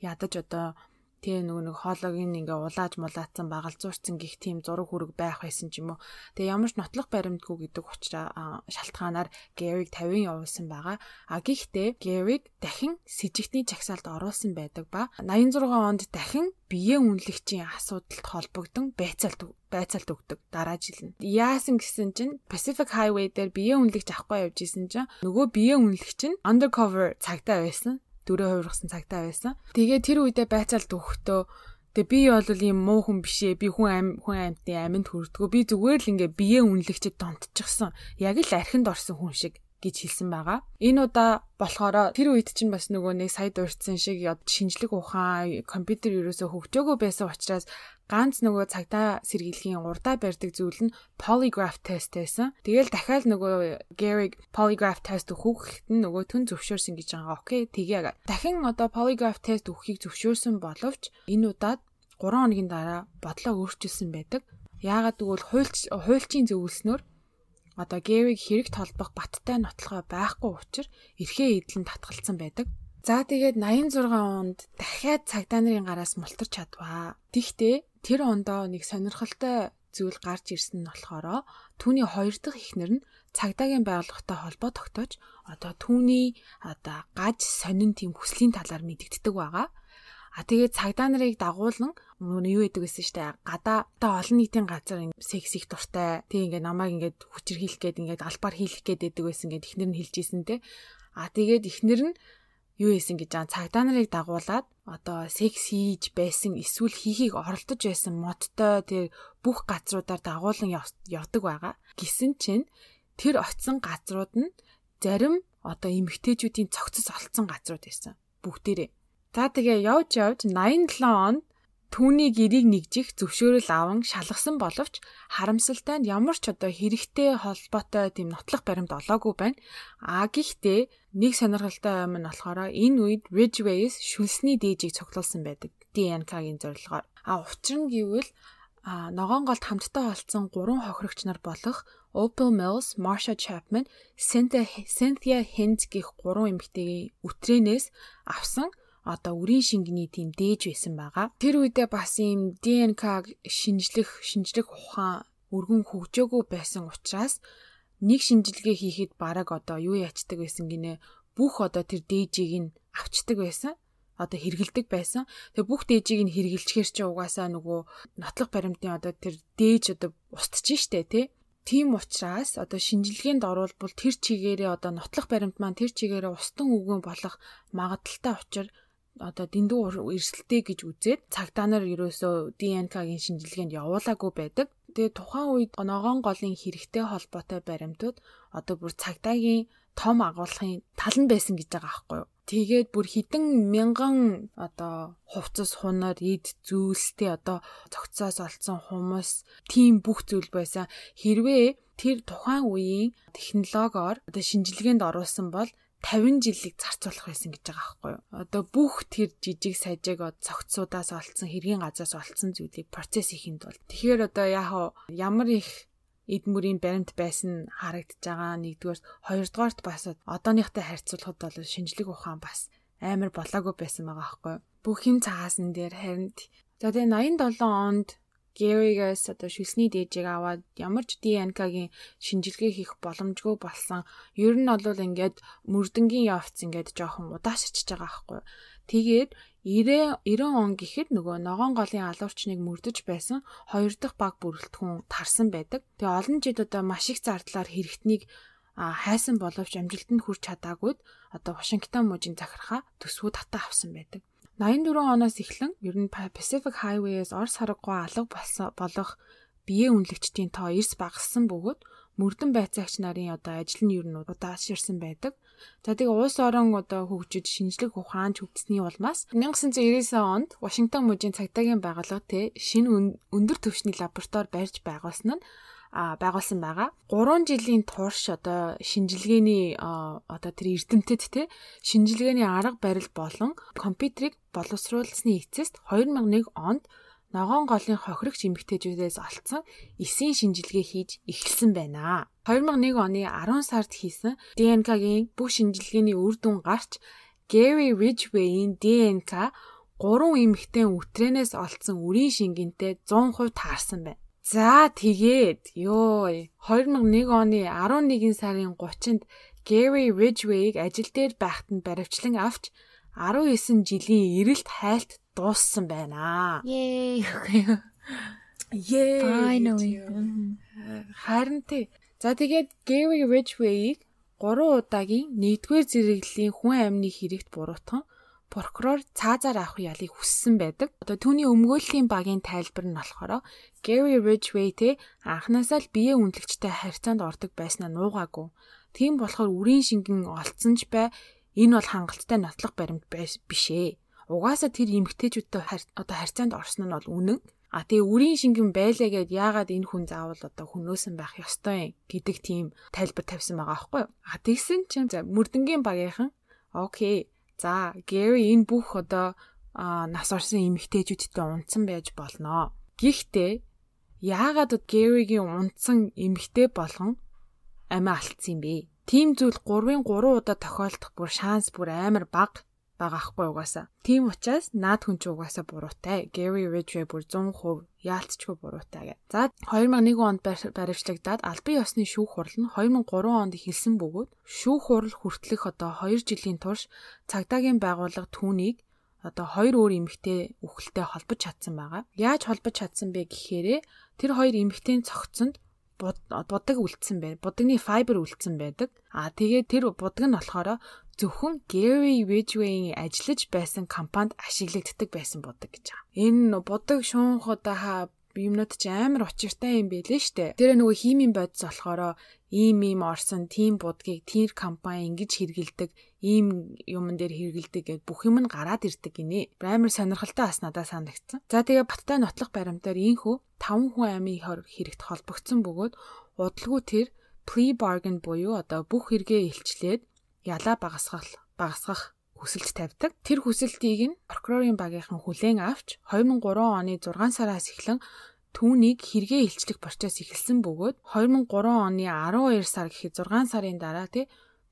ядаж одоо Тэгээ нөгөө нэг хоолойг ингээ улааж мулаацсан багалзуурсан гих тийм зураг хүрэг байх байсан ч юм уу. Тэгээ ямар ч нотлох баримтгүй гэдэг учраас шалтгаанаар Гэриг 50 явуулсан байгаа. А гихтээ Гэриг дахин с ิจ гтний чагсаалд оруулсан байдаг ба 86 онд дахин биеэ үнэлэгчийн асуудалд холбогдсон байцаалт байцаалт өгдөг дараа жил нь. Яасан гэсэн чинь Pacific Highway дээр биеэ үнэлэгч авахгүй явж исэн чинь нөгөө биеэ үнэлэгч нь undercover цагтаа байсан дөрөө хувиргасан цагтаа байсан. Тэгээ тэр үедээ байцаалт өгөхдөө Тэгээ би бол ийм муу хүн биш ээ. Би хүн ам хүн амьтны аминд хүрдгүү. Би зүгээр л ингээ биеэ үнэлэгчэд донтчихсон. Яг л архинд орсон хүн шиг гэж хэлсэн байгаа. Энэ удаа болохоор тэр үед чинь бас нөгөө нэг сая дурдсан шиг шинжлэх ухаан компьютер ерөөсө хөгжөөгөө байсан учраас ганц нөгөө цагдаа сэргийлгийн урдаа барьдаг зүйл нь polygraph test байсан. Тэгэл дахиад нөгөө Gary polygraph test өгөхөд нь нөгөө түн зөвшөөрсөн гэж байгаа. Окей, тэгээ. Дахин одоо polygraph test өгөхийг зөвшөөрсөн боловч энэ удаад 3 хоногийн дараа бодлоо өөрчилсөн байдаг. Яагаад гэвэл хуульч хуульчийн зөвлснөөр одоо Гэриг хэрэгт холбох баттай нотлохоо байхгүй учраас эрхээ эдлэн татгалцсан байдаг. За тэгээд 86 онд дахиад цагдаа нарын гараас мултарч чадваа. Тэгтээ тэр ондоо нэг сонирхолтой зүйл гарч ирсэн нь болохоор түүний хоёр дахь эхнэр нь цагдаагийн байгууллагатай холбоо тогтоож одоо түүний одоо гаж сонин тийм хүслийн талаар мэдэгддэг байгаа. А тэгээд цагдаа нарыг дагуулan нөгөө юу яадаг гэсэн штэ гадаа та олон нийтийн газар секс их дуртай. Тэг ингээ намайг ингээд хүчрхийлэх гээд ингээд албаар хийлэх гээд байдаг байсан гэд ихнэр нь хэлж ийсэн те. А тэгээд ихнэр нь юу хийсэн гэж аа цагдаа нарыг дагуулад одоо секс хийж байсан эсвэл хийхийг оролдож байсан модтой тэр бүх газруудаар дагуулan явдаг байгаа. Гисэн чинь тэр очисон газрууд нь зарим одоо эмгтээчүүдийн цогцос олцсон газрууд байсан. Бүгдээрээ. За тэгээ явж явж 87 онд Түүний гэрийг нэгжих зөвшөөрөл аван шалгасан боловч харамсалтай нь ямар ч одоо хэрэгтэй холбоотой тийм нотлох баримт олоогүй байна. А гэхдээ нэг сонирхолтой юм нь болохоор энэ үед Ridgeways шүлсний дээжийг цуглуулсан байдаг. DNK-гийн зорилгоор. А учир нь гэвэл ногоон голд хамтдаа олцсон гурван хохирогч нар болох Opal Mills, Marsha Chapman, Cynthia Hint гэх гурван эмэгтэйгийн үтрэнээс авсан одоо үрийн шингэний тийм дээж байсан байгаа. Тэр үедээ бас ийм ДНК шинжлэх шинжлэх ухаан өргөн хөгжөөгөө байсан учраас нэг шинжилгээ хийхэд бараг одоо юу ячдаг байсан гинэ бүх одоо тэр дээжийг нь авчдаг байсан одоо хэргэлдэг байсан. Тэгээ бүх дээжийг нь хэргэлчээр чи угаасаа нөгөө нотлох баримтын одоо тэр дээж одоо устж штэ тий. Тийм учраас одоо шинжилгээнд оруулбал тэр чигээрээ одоо нотлох баримт маань тэр чигээрээ устан үгэн болох магадaltaй учраа одоо дэндүү эрсэлтэй гэж үзээд цагдаа нар ерөөсөө ДНК-гийн шинжилгээнд явуулаагүй байдаг. Тэгээ тухайн үед ногоон голын хэрэгтэй холбоотой баримтууд одоо бүр цагдаагийн том агуулгын тал нь байсан гэж байгаа аахгүй юу. Тэгээд бүр хідэн мянган одоо хувцас хунаар эд зүйлстэй одоо цогцоос олцсон хумс тийм бүх зүйл байсан. Хэрвээ тэр тухайн үеийн технологиор одоо шинжилгээнд оруулсан бол 50 жилийг зарцуулах байсан гэж байгаа байхгүй юу. Одоо бүх тэр жижиг сажиг цогцсуудаас олцсон хэргийн газраас олцсон зүйлийг процесс хийхэд бол тэгэхээр одоо яг ямар их эд мөрийн баримт байсан харагдаж байгаа нэгдүгээр хоёрдугаарт бас одооныхтай харьцуулахад бол шинжлэх ухаан бас амар болоогүй байсан байгаа байхгүй юу. Бүхин цагаасан дээр харин за тэгээ 87 онд Гэригээс одоо шүлсний дээжийг аваад ямар ч ДНК-гийн шинжилгээ хийх боломжгүй болсон. Ер нь бол ингээд мөрдөнгийн явц ингээд жоохон удаашиж байгаа байхгүй. Тэгээд 90 90 он гэхэд нөгөө ногоон голын алуурчныг мөрдөж байсан хоёр дахь баг бүрэлдэхүүн тарсан байдаг. Тэгээ олон жид одоо маш их зардлаар хэрэгтнийг хайсан боловч амжилтанд хүрч чадаагүйд одоо Вашингтон мужийн захиргаа төсвөө татаа авсан байдаг. 84 оноос эхлэн ер нь Pacific Highway-с Орос хараггүй алга болох биеэ үнэлэгчдийн тоо эрс багассан бөгөөд мөрдөн байцаагч нарын одоо ажил нь ер нь удааширсан байдаг. За тэгээ улс орон одоо хөгжиж шинжлэх ухаанд хөгжсөний улмаас 1999 онд Вашингтон мужийн цагдаагийн байгууллага те шинэ өндөр түвшний лаборатори барьж байгуулсан нь байгуулсан байгаа. 3 жилийн турш одоо шинжилгээний одоо тэр эрдэмтэд те шинжилгээний арга барил болон компьютерийг боловсруулсны эцэст 2001 онд ногоон голын хохирогч эмэгтэйчүүдээс олцсон эсийн шинжилгээ хийж эхэлсэн байна. 2001 оны 10 сард хийсэн ДНК-гийн бүх шинжилгээний үр дүн гарч Gary Ridgway-ийн ДНК 3 эмэгтэй үтрэнээс олцсон үрийн шингэнтэй 100% таарсан байна. За тэгээд ёо 2001 оны 11 сарын 30-нд Gary Ridgway-г ажил дээр байхад нь баривчлан авч 19 жилийн эрэлт хайлт дууссан байна.
Yay.
Yay.
Finally.
Харин тий. За тэгээд Gary Ridgway-г 3 удаагийн 1-р зэрэглэлийн хүн амны хэрэгт буруутган прокурор цаазаар авах ялыг хүссэн байдаг. Одоо түүний өмгөөллийн багийн тайлбар нь болохоор Gary Ridgway тэ анхнаасаа л биеэ үнэлэгчтэй харьцаанд ордог байснаа нуугаагүй. Тийм болохоор үрийн шингэн олцсон ч бай энэ бол хангалттай нотлох баримт биш ээ. Угаасаа тэр эмгтээчүүдтэй одоо харьцаанд орсон нь бол үнэн. А тэгээ үрийн шингэн байлаа гэд яагаад энэ хүн заавал одоо хүнөөсөн байх ёстой юм гэдэг тийм тайлбар тавьсан байгаа аахгүй юу. А тэгсэн чинь за мөрдөнгийн багийнхан окей За, Гэри энэ бүх одоо нас орсон эмэгтэйчүүдтэй унтсан байж болно. Гэхдээ яагаад Гэригийн унтсан эмэгтэй болгон амиа алдсан юм бэ? Тим зүйл 3-ын 3 удаа тохиолдох бүр шанс бүр амар бага байгаа хгүй угаасаа. Тийм учраас наад хүн чи угаасаа буруутай. Gary Ridgway бүр 100% яалтчгүй буруутай гэ. За 2001 онд баривчлагдаад албан ёсны шүүх хурал нь 2003 онд эхэлсэн бөгөөд шүүх хурал хүртэлх одоо 2 жилийн турш цагдаагийн байгууллага түүнийг одоо хоёр өөр эмэгтэй үхэлтэй холбож чадсан байгаа. Яаж холбож чадсан бэ гэхээрээ тэр хоёр эмэгтэйн цогцонд будаг үлдсэн байна. Будагны файбер үлдсэн байдаг. А тэгээ тэр будаг нь болохоор зөвхөн Gary Ridgway-ийн ажиллаж байсан компанид ашиглагддаг байсан будаг гэж байгаа. Энэ будаг шуунх одоо юмнууд ч амар учиртай юм байлээ штэ. Тэр нөгөө химийн бодис болохоор ийм ийм орсон тийм будгийг тэр компани ингэж хэрэгэлдэг, ийм юмн дээр хэрэгэлдэг гэд бүх юм нь гараад ирдэг гинэ. Амар сонирхолтой бас надад санагдсан. За тэгээ баттай нотлох баримтаар ийхүү 5 хүн амийн хэрэгт холбогдсон бөгөөд удалгүй тэр plea bargain буюу одоо бүх хэрэгээ илчлээд ялаа багасгах багасгах хүсэлт тавьдаг. Тэр хүсэлтийг нь прокурорын багийнхан хүлээн авч 2003 оны 6 сараас эхлэн түүнийг хэрэгээ илчлэх процесс эхэлсэн бөгөөд 2003 оны 12 сар гэхэд 6 сарын дараа тий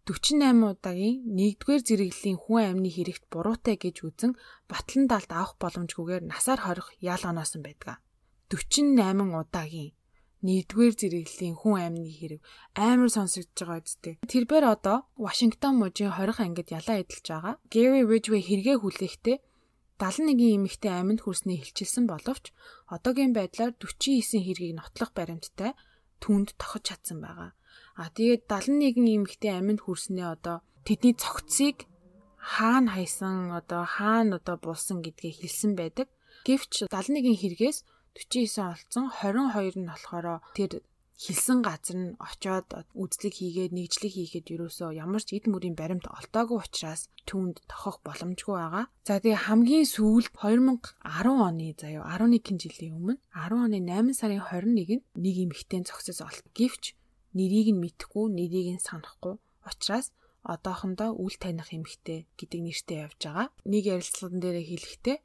48 удаагийн 1-р зэрэглэлийн хүн амны хэрэгт буруутай гэж үзэн батлан далд авах боломжгүйгээр насаар хорих ял оноосон байдаг. 48 удаагийн нэгдүгээр зэрэглэлийн хүн амны хэрэг амар сонсогдож байгаа үстэй. Тэрээр одоо Вашингтон мужийн 20 ангид ялаа эдэлж байгаа. Gary Ridgway хэрэгээ хүлээхдээ 71 эмэгтэй амьд хүрсний хэлчилсэн боловч одоогийн байдлаар 49 хэргийг нотлох баримттай түнд тохиж чадсан байгаа. А тэгээд 71 эмэгтэй амьд хүрснээ одоо тэдний цогцыг хаана хайсан одоо хаана одоо булсан гэдгийг хэлсэн байдаг. Гэвч 71 хэрэгээс 49 олцсон 22 нь болохоор тэр хилсэн газар нь очоод үзлэг хийгээд нэгжлэг хийгээд юусоо ямар ч эд мөрийн баримт олдоогүй учраас түүнд тохох боломжгүй байгаа. За тэгээ хамгийн сүүлд 2010 оны заяа 11 жилийн өмнө 10 оны 8 сарын 21-нд нэг эмэгтэй зогсож олт. Гэвч нэрийг нь мэдэхгүй, нэрийг нь санахгүй учраас одоохондоо үл таних эмэгтэй гэдэг нэртэй явж байгаа. Нэг ярилцлаган дээр хэлэхдээ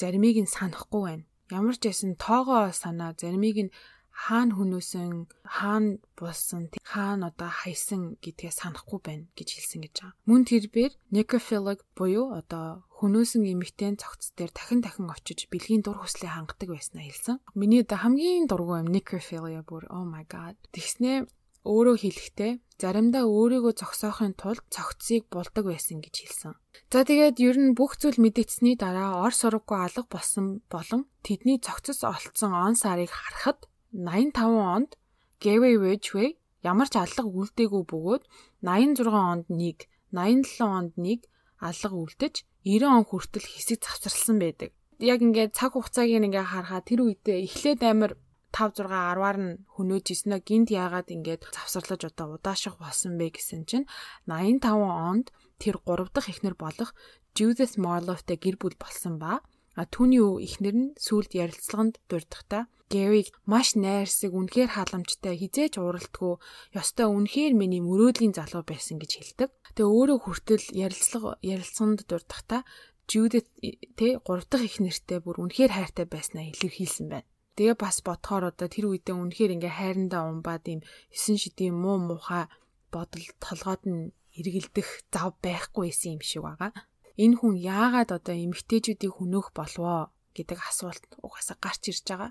заримыг нь санахгүй байна Ямар ч байсан тоогоо санаа заримыг нь хаана хүнөөсөн, хаана булсан, хаана одоо хайсан гэдгээ санахгүй байна гэж хэлсэн гэж байгаа. Мөн тэрээр necrophilic буюу одоо хүнөөсөн эмэгтэйн цогц дээр дахин дахин очиж бэлгийн дур хүслээ хангадаг байснаа хэлсэн. Миний одоо хамгийн дургүй юм necrophilia бүр oh my god. Тэгснээ өөрөө хэлэхдээ заримдаа өөрийгөө зогсоохын тулд цогцсыг булдаг байсан гэж хэлсэн. За тэгээд ер нь бүх зүйл мэдэгдсэний дараа ор сураггүй алга болсон болон тэдний цогцос олцсон он сарыг харахад 85 онд Gary Ridgway ямар ч алга үлдээгүй бөгөөд 86 онд нэг, 87 онд нэг алга үлдэж 90 он хүртэл хэсэг завсарлсан байдаг. Яг ингээд цаг хугацааг ингээ харахад тэр үедээ эхлээд амар 5 6 10-аар нь хөнөөж ирсэн нь гинт яагаад ингээд завсарлаж одоо удааших болсон бэ гэсэн чинь 85 онд тэр 3 дахь эхнэр болох Judith Marlowe-тэй гэр бүл болсон ба а түүний эхнэр нь сүлд ярилцлаганд дурдахдаа Гэриг маш найрсаг үнэхээр халамжтай хизээч уралдгүй ёстой үнэхээр миний мөрөөдлийн залуу байсан гэж хэлдэг. Тэгээ өөрөө хүртэл ярилцлага ярилцсанд дурдахдаа Жюдит тэ гурав дахь их нэртэй бүр үнэхээр хайртай байснаа илэрхийлсэн байна. Тэгээ бас бодохоор одоо тэр үедээ үнэхээр ингээ хайрандаа умбаад ийм 9 шидийн муу муухай бодол толгойд нь эргэлдэх зав байхгүй байсан юм шиг байгаа. Энэ хүн яагаад одоо эмгтээчүүдийг хөнөөх болвоо гэдэг асуулт угаасаа гарч ирж байгаа.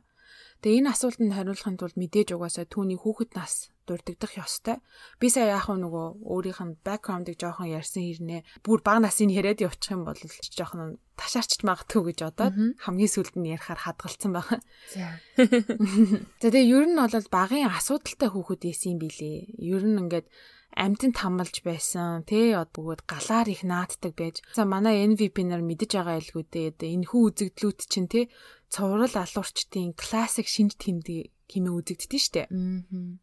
Тэгээ энэ асуултанд хариулахын тулд мэдээж угаасаа түүний хүүхэд нас дурддах ёстой. Би сая яах вэ нөгөө өөрийнх нь бэкграундыг жоохон ярьсан хэрнээ бүр бага насыг яриад явуучих юм бол жоохон ташаарч магадгүй гэж одоод хамгийн сүүлд нь ярихаар хадгалсан байна. За. Тэгээ ер нь бол багын асуудалтай хүүхэд ийсэн юм билий. Ер нь ингээд амтнд хамлж байсан тий бөгөөд галаар их нааддаг байж. За манай MVP нар мэдэж байгаа илгүү дээ. Энэ хүү үзэгдлүүд чинь тий цуврал алуурчдын классик шинж тэмдэг хэмээн үзэгддэж штэ. Аа.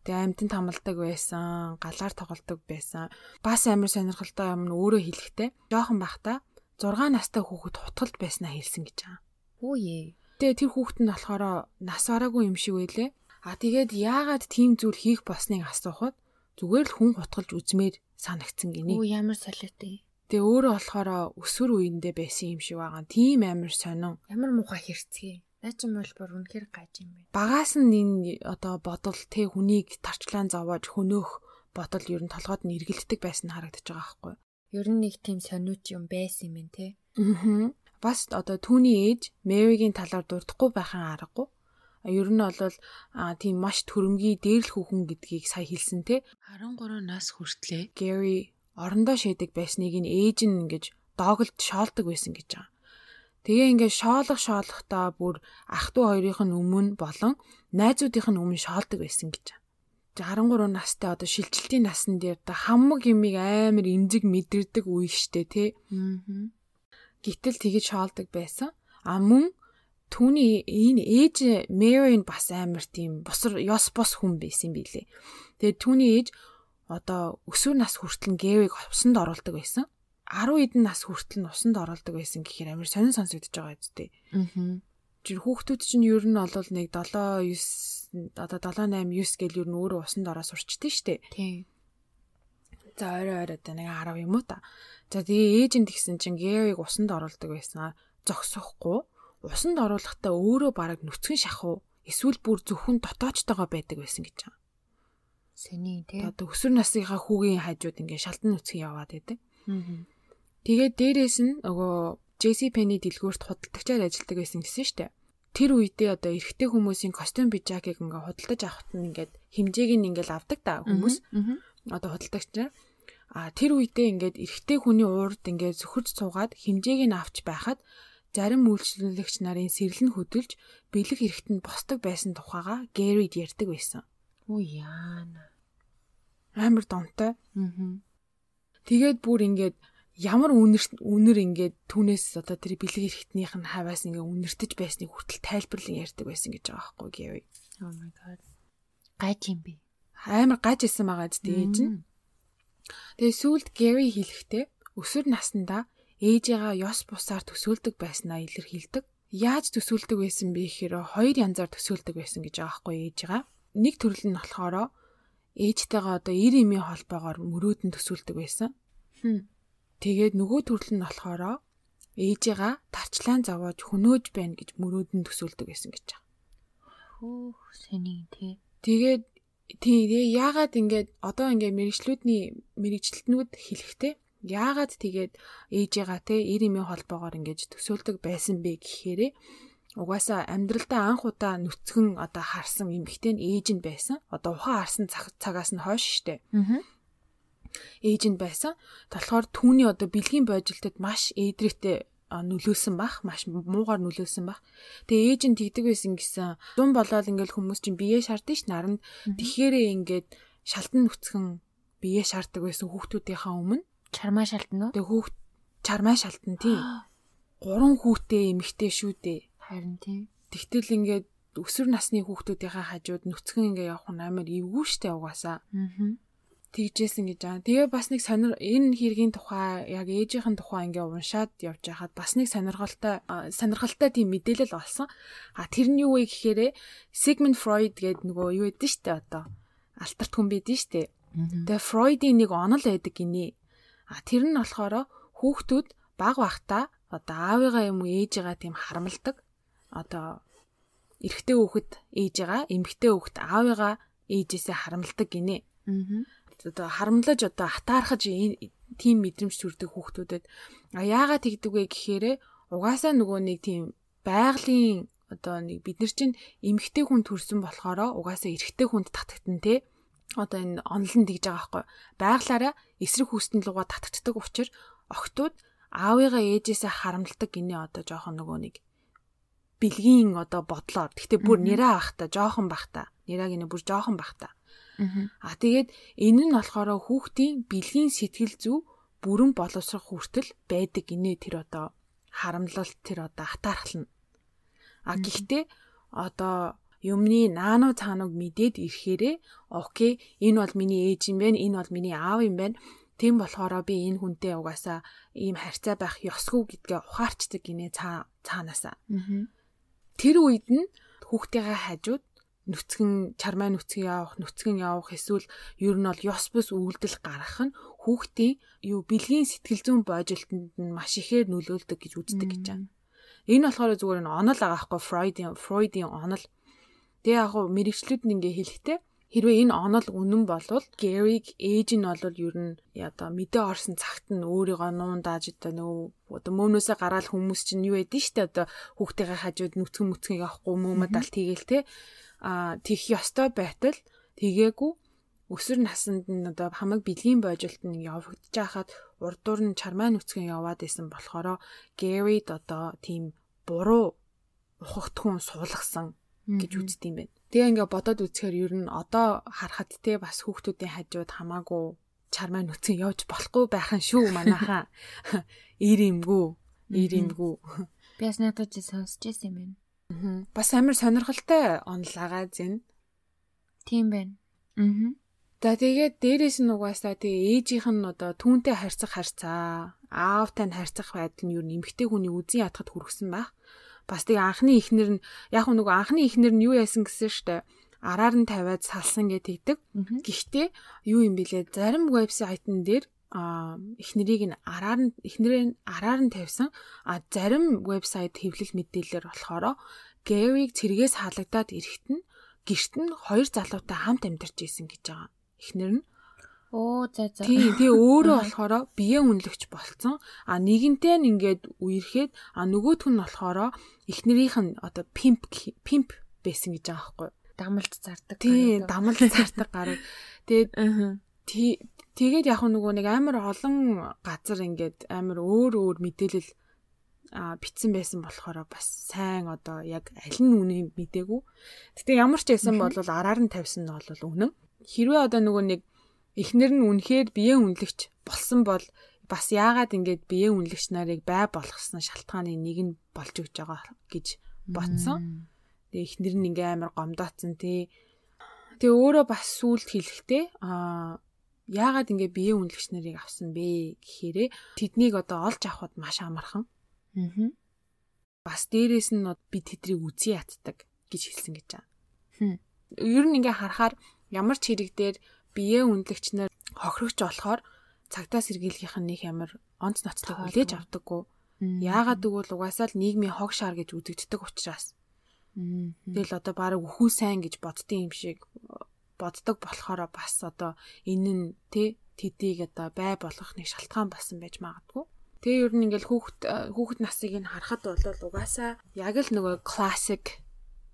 Тэгээ амтнд хамалдаг байсан, галаар тоглодог байсан. Бас амар сонирхолтой юм нь өөрөө хэлэхтэй. Жохон бахта 6 настай хүүхэд хутгалд байснаа хэлсэн гэж байгаа.
Үе.
Тэгээ тэр хүүхэд нь болохоор нас бараагүй юм шиг байлээ. А тэгээд яагаад тийм зүйл хийх болсныг асуухад зүгээр л хүн хутгалж үзмээр санагдсан гинэ.
Оо ямар солиотой.
Тэгээ өөрөө болохоор өсвөр үеиндээ байсан юм шиг байгаа. Тийм амар сонин.
Ямар муухай хэрцгий. Наа чи бол бүр үнэхэр гаж юм бэ.
Багаас нь энэ одоо бодол тэ хүнийг тарчлаан зовоож хөнөөх бодол ер нь толгойд нь эргэлддэг байсан харагдаж байгаа байхгүй.
Ер нь нэг тийм сониуч юм байсан юм те.
Аа. Бас одоо түүний ээж Мэригийн талаар дурдахгүй байхын аргагүй. Ер нь бол а тийм маш төрөмгий дээрлэх хүүхэн гэдгийг сая хэлсэн те.
13 нас хүртлээ.
Гэри орондоо шийдэг байсныг нь ээж нь ингэж доголд шоолдог байсан гэж байгаа. Тэгээ ингээд шоолох шоолохдоо бүр ах トゥ хоёрын өмнө болон найзуудынх нь өмнө шоолдог байсан гэж. 13 настай одоо шилжилтийн насн дээр да хамаг юмыг амар имзэг мэдэрдэг үе штэ тий. Аа. Гэтэл тэгэж шоолдог байсан. А мөн түүний энэ ээж Мэри нь бас амар тийм босор ёс бос хүн байсан юм билэ. Тэгээ түүний ээж одоо өсвөр нас хүртэл Гэвиг усанд оруулдаг байсан. 10 хэдэн нас хүртэл нь усанд оруулдаг байсан гэхээр амар сонин сонсогдож байгаа үстэй. Аа. Жир хүүхдүүд чинь ер нь бол нэг 7 9 одоо 7 8 9 гэл ер нь өөрөө усанд ороо сурчдээ штэ.
Тийм.
За орой орой одоо нэг 10 юм уу та. За тэгээ ээж нь тэгсэн чинь Гэвиг усанд оруулдаг байсан. Зогсохгүй. Усанд оруулахдаа өөрөө бараг нүцгэн шахуу эсвэл бүр зөвхөн дотоочтойгоо байдаг байсан гэж байгаа.
Сэний тий.
Одоо өсвөр насныхаа хүүгийн хажууд ингээ шалтан нүцгэн яваад байдаг. Тэгээд дээрээс нь нөгөө JC Penny дэлгүүрт худалдагчаар ажилладаг байсан гэсэн штэ. Тэр үедээ одоо эрэгтэй хүмүүсийн костюм пижакыг ингээ худалдаж авахт нь ингээд хэмжээг нь ингээл авдаг та хүмүүс. Одоо худалдагчаар А тэр үедээ ингээд эрэгтэй хүний уурд ингээд зөвхөж суугаад хэмжээг нь авч байхад зарим үйлчлүүлэгч нарын сэрлэн хөдөлж бэлэг эрэхтэнд босдог байсан тухайга Гэрид ярьдаг байсан.
Үу яана
амар донтой.
Аа.
Тэгээд бүр ингээд ямар үнэр үнэр ингээд түүнээс одоо тэр бэлэг эрэхтнийх нь хаваас ингээд үнэртэж байсныг хүртэл тайлбарлан ярьдаг байсан гэж байгаа байхгүй гэв.
Oh my god. Гаж юм би.
Амар гаж исэн байгаа ч дээж нь. Тэгээ сүулт Гэри хэлэхдээ өсвөр наснда ээжээгээ ёс бусаар төсөөлдөг байснаа илэрхийлдэг. Яаж төсөөлдөг байсан бэ гэхээр хоёр янзаар төсөөлдөг байсан гэж байгаа байхгүй ээжээгээ. Нэг төрөл нь болохоро ээжтэйгээ одоо 90 эмийн холбоогоор мөрөөдөн төсөөлдөг байсан. Тэгээд нөгөө төрөл нь болохоор ээжигээ тарчлаан зовоож хөнөөж байна гэж мөрөөдөн төсөөлдөг байсан гэж байгаа.
Хөөх сэний тий.
Тэгээд тий яагаад ингээд одоо ингээд мэрэгчлүүдний мэрэгчлэтнүүд хэлэхтэй яагаад тэгээд ээжигээ те 90 эмийн холбоогоор ингээд төсөөлдөг байсан бэ гэхээр угаасаа амьдралдаа анх удаа нүцгэн одоо харсан эмэгтэй нь ээж нь байсан. Одоо ухаан харсан цагаас нь хойш штэ. Аа. Ээж нь байсан. Болохоор түүний одоо бэлгийн божилтод маш ээдрээтэй нөлөөсөн бах маш муугаар нөлөөсөн бах. Тэгээ ээж нь тэгдэг байсан гэсэн. Зун болоод ингээл хүмүүс чинь бие шаардсан ш наранд. Тэгэхээр ингээд шалтан нүцгэн бие шаарддаг байсан хүүхдүүдийнхаа өмнө.
Чармаа шалтан уу?
Тэгээ хүүхд чармаа шалтан тий. Гурван хүүтэй эмэгтэй шүү дээ.
Харин тийм.
Тэгтэл ингээд өсвөр насны хүүхдүүдийнхээ хажууд нүцгэн ингээ явах нь амар эвгүй штэ угаасаа.
Аа.
Тэгжсэн гэж байгаа. Тэгээ бас нэг сонир энэ хэргийн тухай яг ээжийнхэн тухай ингээ уншаад явж байхад бас нэг сонирхолтой сонирхолтой тийм мэдээлэл олсон. А тэр нь юу вэ гэхээр Sigmund Freud гэдэг нөгөө юу гэдэг штэ одоо алтарт хүн байдэн штэ. Тэгээ Фройдийн нэг онол байдаг гинэ. А тэр нь болохоор хүүхдүүд баг багтаа одоо аавыгаа юм уу ээжигаа тийм харамлдаг. Одоо эрэгтэй хүүхэд ээжигаа, эмэгтэй хүүхэд аавыгаа ээжээсээ харамлдаг гинэ.
Аа.
Одоо харамлаж одоо хатаархаж тийм мэдрэмж төрдөг хүүхдүүдэд а яагаад тэгдэг вэ? гэхээр угаасаа нөгөө нэг тийм байгалийн одоо нэг бид нар чинь эмэгтэй хүн төрсөн болохоор угаасаа эрэгтэй хүнд татагтан те. Одоо энэ онлон тэгж байгаа байхгүй. Байглаараа эсрэг хүүстэн лугаа татагддаг учраас охтууд аавыгаа ээжээсээ харамлдаг гинэ одоо жоохон нөгөө нэг бэлгийн одоо бодлоор. Гэхдээ бүр нэраа ахта жоохон бахта нэраг нэ бүр жоохон бахта а тэгээд энэ нь болохоор хүүхдийн бэлгийн сэтгэл зүй бүрэн боловсрох хүртэл байдаг гинэ тэр одоо харамлалт тэр одоо хатаархлна а гэхдээ одоо юмны наано цааныг мэдээд ирэхээрээ окей энэ бол миний ээж юм байна энэ бол миний аав юм байна. Тийм болохоор би энэ хүнтэй угаасаа ийм харьцаа байх ёсгүй гэдгээ ухаарчдаг гинэ цаа цаанаасаа. Тэр үед нь хүүхдийнхээ хажууд нүцгэн чармаа нүцгэн явах, нүцгэн явах эсвэл ер нь бол ёс бус үйлдэл гаргах нь хүүхдийн юу бэлгийн сэтгэл зүйн боожлтонд нь маш ихээр нөлөөлдөг гэж үздэг гэж байна. Энэ болохоор зүгээр нь онол байгаа хгүй Фройдийн Фройдийн онол. Тэгээ яг хуу мэрэгчлүүд нь ингээ хэлэхдээ Хэрвээ энэ онол үнэн болвол Гэриг ээж нь бол ер нь одоо мэдээ орсон цагт нь өөрийгөө нуундаж одоо нөгөө одоо мөөнөөсөө гараал хүмүүс чинь юу яд нь штэ одоо хүүхдийнхээ хажууд нүцгэн мүцгэн явахгүй мөөмөдалт хийгээл те а тийх ёстой байтал тэгээгүй өсвөр наснд нь одоо хамаг бэлгийн боожолт нь явагдаж хахад урдуур нь чармаа нүцгэн яваад исэн болохоор Гэрид одоо тийм буруу ухагтхүүн суулгасан гэж үздэг юм байна. Тэгээ ингээ бодоод үзэхээр ер нь одоо харахад те бас хүүхдүүдийн хажууд хамаагүй чармаа нүцгэн явж болохгүй байхan шүү манайхаа. Ир имгүү, ир имгүү.
Би бас надад ч сонсч байсан юм
байна. Бас амар сонирхолтой онлаагаа зэн.
Тийм байна. Аа.
За тэгээд дээрээс нь угаасаа тэгээ ээжийнх нь одоо түүнтэй харьцах харьцаа, аавтай нь харьцах байдал нь юу нэмэгтэй хүний үзэн ятгад хүргэсэн байх бас тийг анхны ихнэр нь яг нөгөө анхны ихнэр нь юу яасан гэсэн штэ араар нь тавиад салсан гэдэг. Гэхдээ юу юм бэлээ зарим вебсайтн дээр а эхнэрийг нь араар нь эхнэрээ нь араар нь тавьсан а зарим вебсайт хэвлэл мэдээлэлээр болохоор Гэриг цэргээс халагдаад ирэхт нь гэрт нь хоёр залуутай хамт амьдарч исэн гэж байгаа. Эхнэр нь
Оо за за.
Тийм тэгээ өөрөө болохоор биеэ үнэлэгч болцсон. А нэгэнтэй нь ингээд үерхэд а нөгөөх нь болохоор эхнэрийнх нь одоо пимп пимп байсан гэж байгаа байхгүй.
Дамалт зардаг.
Тийм дамалт зардаг гарыг. Тэгээд тэгээд яг нөгөө нэг амар олон газар ингээд амар өөр өөр мэдээлэл битсэн байсан болохоор бас сайн одоо яг аль нь үнийг мдээгүй. Гэтэ ямар ч байсан бол араар нь тавьсан нь бол үнэн. Хэрвээ одоо нөгөө нэг эхнэр нь үнэхээр биеэ үнэлэгч болсон бол бас яагаад ингэж биеэ үнэлэгч нарыг бай болгосон шалтгааны нэг нь болж өгч байгаа гэж ботсон. Тэгээ эхнэр нь ингээ амар гомдоцсон тий. Тэгээ өөрөө бас сүулт хэлэхдээ аа яагаад ингээ биеэ үнэлэгч нарыг авсан бэ гэхээрээ тэднийг одоо олж авахд маш амархан.
Аа.
Бас дээрэс нь би тэдрийг үзий ятдаг гэж хэлсэн гэж байна. Ер нь ингээ харахаар ямар ч хэрэг дээр биеэ үнэлэгч нар хохирогч болохоор цагтаа сэргийлгийнх нь нэг ямар онц ноцтой хүлээж авдаггүй. Яагаад гэвэл угаасаа л нийгмийн хог шар гэж үзэгддэг учраас. Тэгэл одоо баг өхүү сайн гэж боддсон юм шиг боддог болохоор бас одоо энэ нь тэ тэдийг одоо бай болгох нэг шалтгаан болсон байж магадгүй. Тэгээ ер нь ингээл хүүхэд хүүхэд насыг нь харахад бол угаасаа яг л нөгөө классик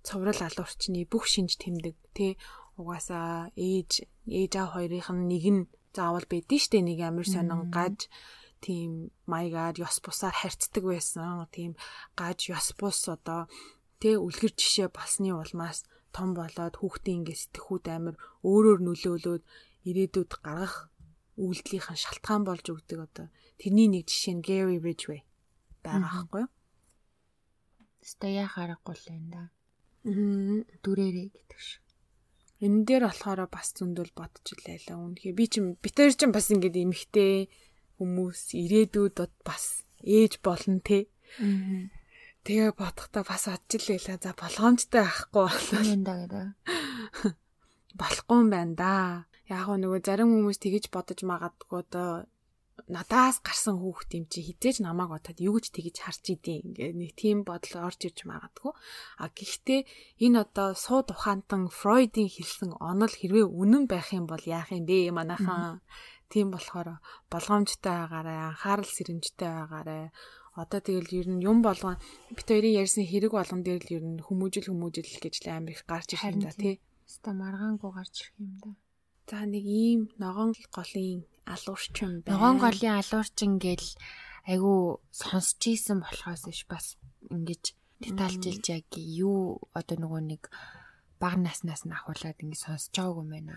цоврал алуурчны бүх шинж тэмдэг тэ угаасаа ээж ээж аа хоёрынх нь нэг нь заавал байдэн штэ нэг амир сонин гаж тийм маягаар ёс бусаар харьцдаг байсан. Тийм гаж ёс бус одоо тэ үлгэр жишээ болсны улмаас том болоод хүүхдийн ингээ сэтгхүүд амир өөрөөр нөлөөлөөд ирээдүйд гаргах үйлдэлийнхэн шалтгаан болж өгдөг одоо тэрний нэг жишээ нь Gary Ridgway байгаа байхгүй юу?
Тэстэ яа харахгүй л энэ да. Дүрээрээ гэдэг шиг.
Энэ дээр болохоор бас зөндөл бодож илээ л үнэхээр би чинь битэр чинь бас ингээд эмхтэй хүмүүс ирээдүйд бас ээж болно те. Тэгээ бодохдоо бас бодчихлээ л за болгоомжтой байхгүй
болоо. юм да гэдэг.
Болохгүй юм байна да. Яг нөгөө зарим хүмүүс тэгэж бодож магадгүй доо надаас гарсан хүүхд юм чи хизээж намайг бодоод юу гэж тэгэж харж идэв ингээ нэг тийм бодол орж иж магадгүй а гэхдээ энэ одоо сууд ухаантан фройдын хэлсэн онол хэрвээ үнэн байх юм бол яах юм бэ манайхан тийм болохоор болгоомжтой байгаарай анхаарал сэрэмжтэй байгаарай одоо тэгэл ер нь юм болгоо бит хоёрын ярьсан хэрэг болгон дээр л ер нь хүмүүжил хүмүүжил гэж л амар их гарч ирэх юм да тий.
Ста маргаангүй гарч ирэх юм да.
За нэг ийм ногоон голын алуурчин
байна. Ногоон голын алуурчин гэл айгу сонсч ийсэн болохоос иш бас ингэж детальжилж яг юу одоо нөгөө нэг баг наснаас нь ахуулаад ингэ сонсож байгаагүй юм байна.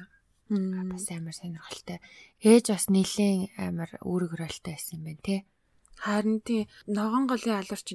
Бас амар сонирхолтой. Ээж бас нэлээд амар үүрэг хөрөлтэй байсан юм байна те.
Харин тий ногоон голын алуурч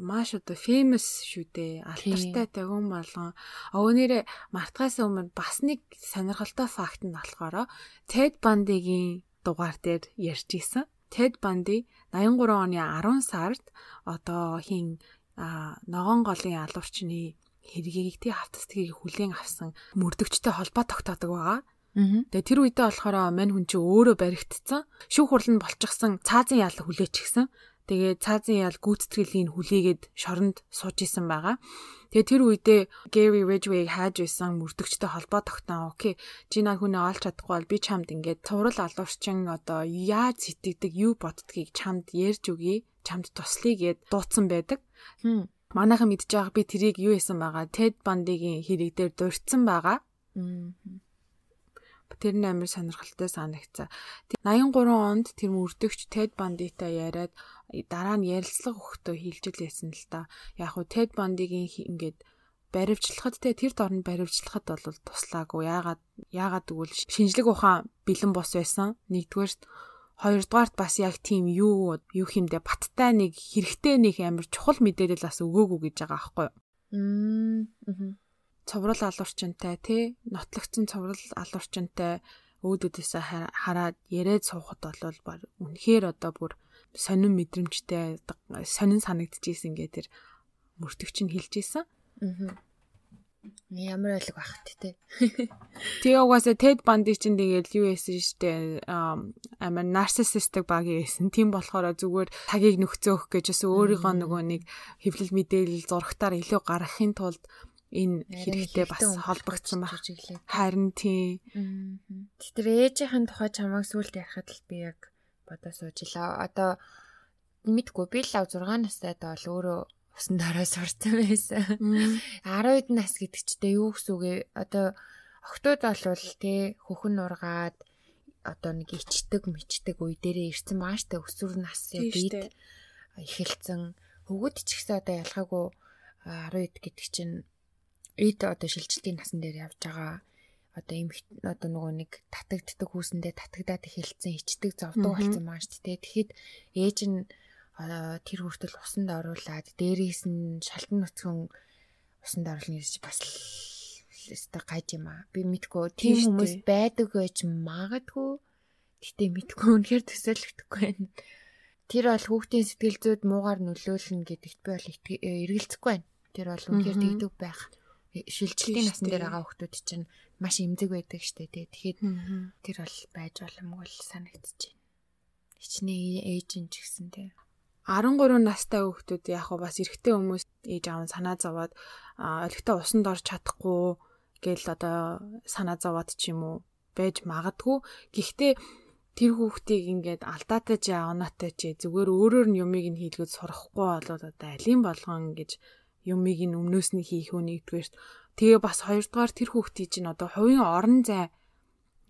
маш одоо famous шүү дээ. Алдартай тагуун болгон. Өвнөрэ мартахаас өмнө бас нэг сонирхолтой факт нь болохоор Ted Bundy-гийн дугаар дээр ярьж исэн. Ted Bundy 83 оны 10 сард одоо хин ногоон голын алуурчны хэргийг тий автостгийг хүлээн авсан мөрдөгчтэй холбоо тогтоодог байгаа. Тэгээ тэр үедээ болохоор мань хүн чи өөрөө баригдцсан. Шүүх хурланд болчихсон цаазын ял хүлээч гисэн. Тэгээ цаазын ял гүйцэтгэлийн хүлээгээд шоронд сууж исэн байгаа. Тэгээ тэр үедээ Gary Ridgway хайж байсан мөрдөгчтэй холбоо тогтоон. Окей. Чи наа хүнээ олж чадахгүй бол би чамд ингээд цуврал алуурчин одоо яаж сэтгэдэг, юу боддгийг чамд ярьж өгье. Чамд туслая гэд дууцсан байдаг. Манайхан мэдж байгаа би тэрийг юу хийсэн байгаа. Ted Bundy-гийн хэрэг дээр дурдсан байгаа. Тэр нь амар сонирхолтой санагцсан. 83 онд тэр мөрдөгч Ted Bundy-тай яриад дараа нь ярилцлага өгөхдөө хилжилээсэн л та. Яг хуу Ted Bundy-гийн ингээд баривчлахад те тэр дорн баривчлахад бол туслаагүй. Яагаад яагаад гэвэл шинжлэх ухаан бэлэн бос байсан. Нэгдүгээрт хоёрдугаарт бас яг тийм юу юу хэмдэ баттай нэг хэрэгтэй нэг амар чухал мэдээлэл бас өгөөгүй гэж байгаа аахгүй юу. Аа цоврал алуурчинтай тий нотлогдсон цоврал алуурчинтай өөдөөдөөсөө хараад яриад суухад бол үнэхээр одоо бүр сонин мэдрэмжтэй сонин санагдчихсэн гэ тэр мөртөгч нь хэлж исэн. Аа.
Ямар ойлг багт те.
Тэгээ угаасаа Ted Bundy чинь тэгээд юу байсан штэ амар нарциссистик баг байсан. Тийм болохоор зүгээр тагийг нөхцөөх гэж бас өөрийнхөө нөгөө нэг хэвлэл мэдээлэл зурагтаар илүү гаргахын тулд энэ хэрэгтэй бас холбогдсон баг. Харин тий.
Тэр ээжийнхэн тухай чамайг сүулт ярихад л би яг бодоо суужилаа. Одоо мэдгүй би л 6 настайд бол өөрөө усан дараа сурсан байсан. 10 нас гэдэг чтэй юу гэсэн үг вэ? Одоо охтууд болвол тий хөхн нургаад одоо нэг ичдэг мичдэг үе дээрээ ирсэн маш та өсвөр нас бид эхэлсэн. Хөвгөд ч гэсэн одоо ялгаагүй 12 гэдэг чинь эд одоо шилжилтийн насан дээр явж байгаа одоо им одоо нөгөө нэг татагддаг хүүсэндээ татагдаад эхэлсэн ичдэг зовдөг болсон маа шүү дээ. Тэгэхэд ээж нь тэр хүртэл усанд оруулаад дээрээс нь шалтан нүцгэн усанд оруулна гэж бас өстө гайж юм аа. Би мэдгүй тийм хүмүүс байдаг байж магадгүй. Гэтэ мэдгүй үнэхээр төсөөлөгдөхгүй байна. Тэр бол хүүхдийн сэтгэл зүйд муугар нөлөөлнө гэдэгт би бол эргэлзэхгүй байна. Тэр бол үнэхээр тэгдэг байх шилжилтийн насн дээр байгаа хүмүүс чинь маш эмзэг байдаг штэ тий. Тэгэхэд тэр бол байж боломгүй л санагдчихэв. Хичнээн ээжин ч гэсэн тий.
13 настай хүүхдүүд яг хаа бас эрэгтэй хүмүүс ээж аав санаа зовоод олигтой усанд орж чадахгүй гэл одоо санаа зовоод ч юм уу байж магадгүй. Гэхдээ тэр хүүхдийг ингээд алдаатай ч оноотой ч зүгээр өөрөөр нь юмыг нь хийлгэж сурахгүй болоод одоо алин болгон гэж юмыг нь өмнөөс нь хийх үү нэгдүгээр тэгээ бас хоёрдугаар тэр хүүхдийн чинь одоо хувийн орон зай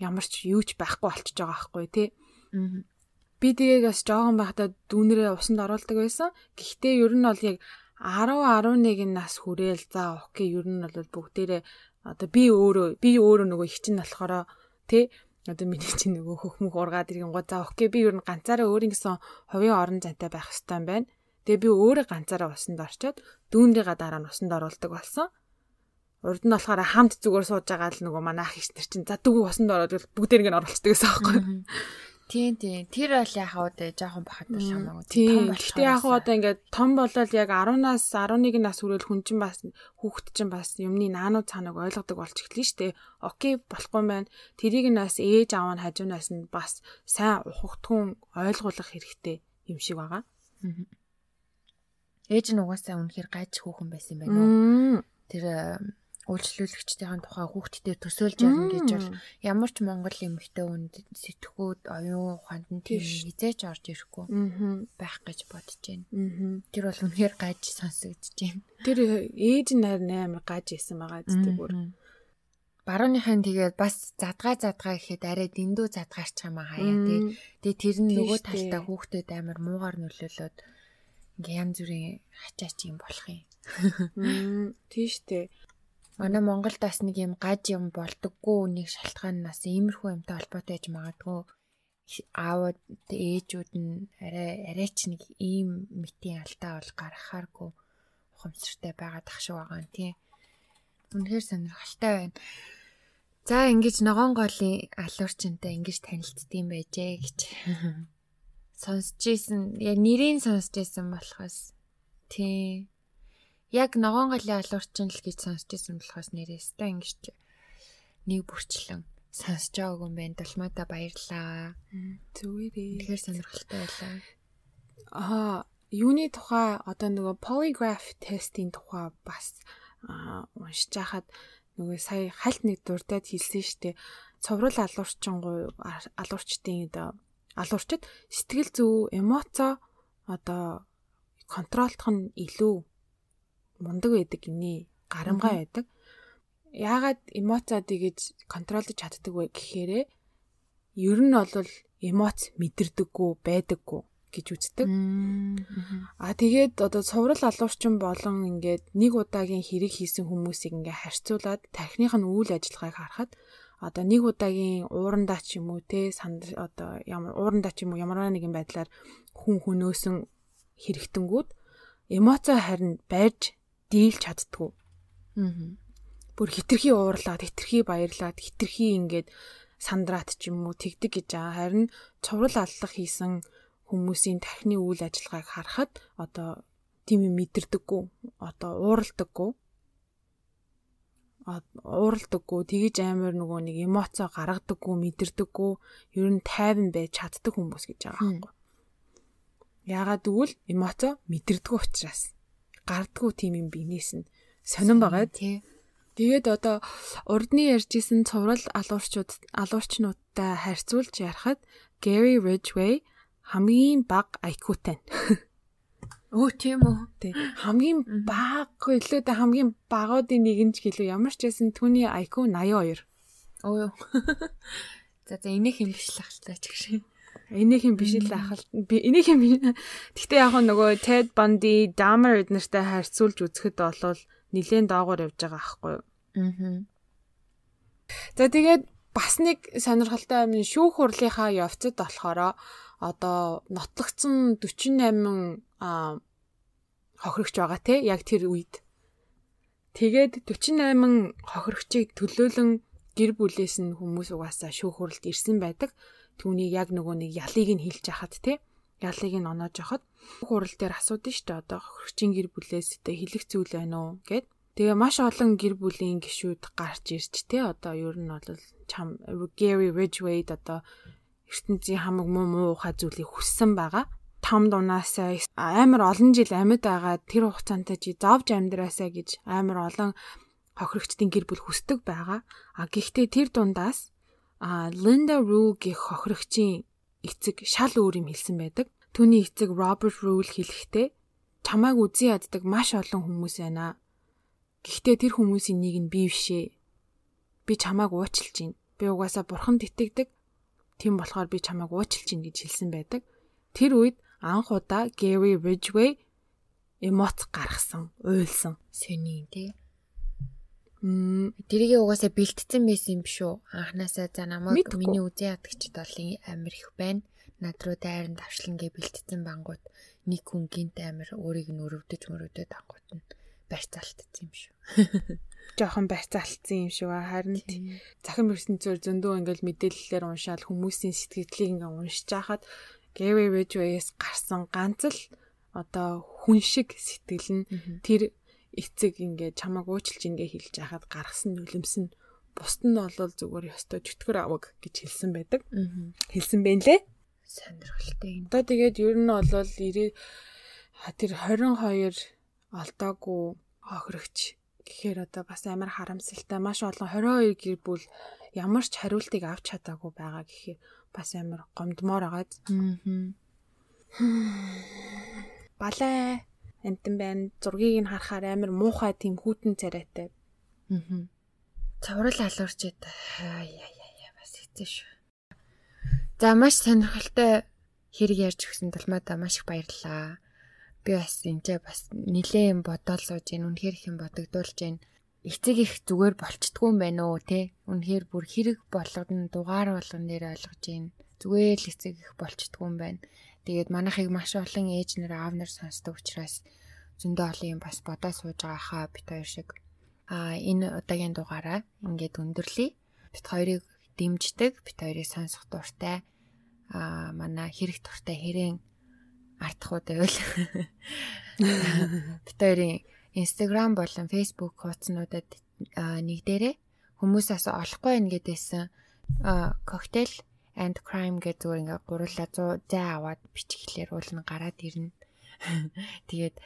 ямар ч юу ч байхгүй болчихж байгаа байхгүй тий. Би тэгээд бас жоохон байхдаа дүүнэрээ усанд оруулдаг байсан. Гэхдээ ер нь бол яг 10 11 нас хүрээл за окей ер нь бол бүгдээрээ одоо би өөрөө би өөрөө нөгөө их чинь болохоор тий одоо миний чинь нөгөө хөхмөх ургаад иргэн гоо за окей би ер нь ганцаараа өөрийн гэсэн хувийн орон зайтай байх юм байна. Тэгээ би өөрөө ганцаараа усанд орчоод дүүнрийгээ дараа нь усанд оруулдаг болсон. Урд нь болохоор хамт зүгээр сууж байгаа л нөгөө манай ах их нар чинь за дүүг усанд ороод бүгдээр ингэ оролцдог гэсэн аахгүй.
Тийм тийм. Тэр бол яхаа удаа жоохон бахад л хамаагүй.
Тийм. Гэхдээ яхаа удаа ингээд том болол яг 10-аас 11 нас хүрэл хүн чинь бас хүүхэд чинь бас юмны наануу цаанаг ойлгодог болж эхэлнэ шүү дээ. Окей болохгүй байна. Тэрийг нас ээж аав нь хажуунаас нь бас сайн ухагтгүй ойлгуулах хэрэгтэй юм шиг байгаа.
Ээж нь угаасаа үнэхээр гайж хүүхэн байсан байна уу? Тэр үйлчлүүлэгчдийн тухай хүүхдтэй төсөөлж ярина гэж бол ямар ч монгол эмэгтэй хүнд сэтгхүүд оюун ухаанд нь тийм хизээч орж ирэхгүй байх гэж бодож байна. Тэр бол үнэхээр гаж сонсогдож байна.
Тэр ээж нь амар гаж исэн байгаа зү бүр.
Барууныхан тэгээд бас задгаа задгаа гэхэд арай дэндүү задгаарч юм аа хаяа тий. Тэгээд тэр нь нөгөө талдаа хүүхдэд амар муугар нөлөөлөд ингээм янз бүрийн хачаач юм болох
юм. Тийш үү.
Манай Монголд бас нэг юм гаж юм болдоггүй нэг шалтгаанаас иймэрхүү юмтай холбоотой байж магадгүй аавд ээжүүд нь арай арайч нэг ийм мэтийн алдаа бол гаргахааргүй ухамсартай байгаа тахшиг байгаа юм тий. Үнэхээр сонирхолтой байна. За ингэж ногоон голын алуурчинтай ингэж танилцдсан байжээ гэж сонсч ийсэн яг нэрийг сонсч ийсэн болохоос тий яг ногоон голын алуурчин л гэж сонсч ирсэн болохоос нэрээс та ингэж нэг бүрчлэн сонсож байгааг юм байна. Долмаата баярлаа.
Зүгээрээ.
Тэгэхээр сонирхолтой байлаа.
Аа, юуны тухай одоо нөгөө polygraph тестийн тухай бас уншиж хахад нөгөө сая хальт нэг дуртад хэлсэн штэ. Цоврал алуурчингуй алуурчдын одоо алуурчид сэтгэл зүй, эмоцо одоо контролдох нь илүү мундаг байдаг гинэ. Гарамгай байдаг. Яагаад эмоцоо тэгэж контролдож чаддаг вэ гэхээрээ ер нь бол эмоц мэдэрдэггүй байдаггүй гэж үздэг. Аа тэгээд одоо цуврал алуурчин болон ингээд нэг удаагийн хэрэг хийсэн хүмүүсийг ингээ харьцуулаад тархиных нь үйл ажиллагааг харахад одоо нэг удаагийн уурандаа ч юм уу те санд одоо ямар уурандаа ч юм уу ямар нэгэн байдлаар хүн хөнөөсөн хэрэгтэнгүүд эмоцоо харин байрж дийлж чаддгүй. Аа. Бүр хитрхи уурлаад, хитрхи баярлаад, хитрхи ингээд сандраат ч юм уу тэгдэг гэж аа. Харин цоврал аллах хийсэн хүмүүсийн тархины үйл ажиллагааг харахад одоо тийм мэдэрдэггүй. Одоо ууралдаггүй. Ууралдаггүй тэгэж амар нөгөө нэг эмоцоо гаргадаггүй мэдэрдэггүй ер нь тайван байж чаддаг хүмүүс гэж байгаа байхгүй. Яагаад гэвэл эмоцоо мэдэрдэггүй учраас гардггүй тийм юм бинээс нь сонирн байгаа тий. Тэгээд одоо урдны ярьжсэн цуврал алуурчууд алуурчнуудтай харьцуулж ярахад Gary Ridgway хамгийн бага IQ-тай.
Өө тийм үү.
Тий. Хамгийн бага илүү дэ хамгийн багуудын нэг нь ч гэлөө ямар ч байсан түүний IQ 82.
Өө. За за энийх юм биш л ахaltaа ч гэж.
Энийх юм биш л ахал. Би энийх юм. Гэхдээ яг нөгөө Ted Bundy, Dahmer эднэртэй харьцуулж үзэхэд бол нилээн доогоор явж байгаа аахгүй юу? Аа. За тэгээд бас нэг сонирхолтой юм шүүх хурлынхаа явцад болохоор одоо нотлогдсон 48 хохирогч байгаа те яг тэр үед. Тэгээд 48 хохирогчийг төлөөлөн гэр бүлээс нь хүмүүс угаасаа шүүх хурлд ирсэн байдаг. Түүнийг яг нөгөө нэг ялыг нь хилж яхад те ялыг нь оноож яхад. Хурал дээр асуудаг дээ. Одоо хөрчин гэр бүлээс тэ хэлэх зүйл байна уу гэд. Тэгээ маш олон гэр бүлийн гишүүд гарч ирж те одоо ер нь бол чам Gary Ridgway одоо ертөнцийн хамаг муу муухай зүйлийг хүссэн байгаа там дунаасаа амар олон жил амьд байгаа тэр хугацаанд чи зовж амьдраасаа гэж амар олон хохирогчдын гэр бүл хүсдэг байгаа. А гэхдээ тэр дундаас а Linda Rule гэх хохирогчийн эцэг шал өөр юм хэлсэн байдаг. Түүний эцэг Robert Rule хэлэхдээ чамааг үзий яддаг маш олон хүмүүс байна. Гэхдээ тэр хүмүүсийн нэг нь би бишээ. Би чамааг уучлж байна. Би угаасаа бурханд итгэдэг. Тийм болохоор би чамааг уучлж байна гэж хэлсэн байдаг. Тэр үед анх удаа Gary Ridgway эмоц гаргасан, уйлсан.
Сэний тий. Тэрийг угаасаа бэлтцсэн байсан юм биш үү? Анханасаа за намайг миний үзэн ядагчд бол амир их байна. Над руу дайран давшлангээ бэлтцсэн бангууд нэг хүн гинт амир өөрийг нь өрөвдөж мөрөвдөд ангууд нь барьцаалтсан юм шүү.
Жохон барьцаалтсан юм шүү. Харин захин ертөнцөөр зөндөө ингээл мэдээллээр уншаал хүмүүсийн сэтгэлдлийг ингээ уншиж хахад Gary Ridgway-с гарсан ганц л одоо хүн шиг сэтгэл нь тэр эцэг ингээ чамаг уучлж ингээ хэлж хахад гаргасан нүлэмс нь бусд нь бол зүгээр ёстой чөтгөр аваг гэж хэлсэн байдаг. Хэлсэн байна лээ.
Сонирхолтой.
Одоо тэгээд ер нь бол тэр 22 олдоогүй хохирогч гэхээр одоо бас амар харамсалтай маш олон 22 гэр бүл ямар ч хариултыг авч чадаагүй байгаа гэхээр бас амар гомдмоор агаад. Аа. Балай амтан байна. Зургийг нь харахаар амар муухай тийм хүүтэн царайтай.
Аа. Цаврал алуурчээд яа яа яа бас хэцүү шүү. За маш сонирхолтой хэрэг ярьж өгсөн тулмаадаа маш их баярлалаа. Би бас энэ бас нилээн бодоол сууж үнэхээр их юм бодогдуулж гин эцэг их зүгээр болчтгүй юм байна уу те? Үнэхээр бүр хэрэг болгоно дугаар болгон дээр ойлгож гин зүгээр л эцэг их болчтгүй юм байна. Тэгээд манайхыг маш олон ээж нар аав нар сонсдог учраас зөндөө олон юм бас бодоо сууж байгаа хаа бит хоёр шиг. А энэ удаагийн дугаараа ингээд өндөрлөе. Бит хоёрыг дэмждэг, бит хоёрыг сонсох дуртай. а манай хэрэг дуртай хэрэн артхууд байвал бит хоёрын Instagram болон Facebook хуудаснуудад нэг дээрээ хүмүүсээс олохгүй байна гэдээсэн коктейл and crime гэдэг зүгээр ингээ гурлаа 100 зай аваад бичихлээр уул нь гараад ирнэ. Тэгээд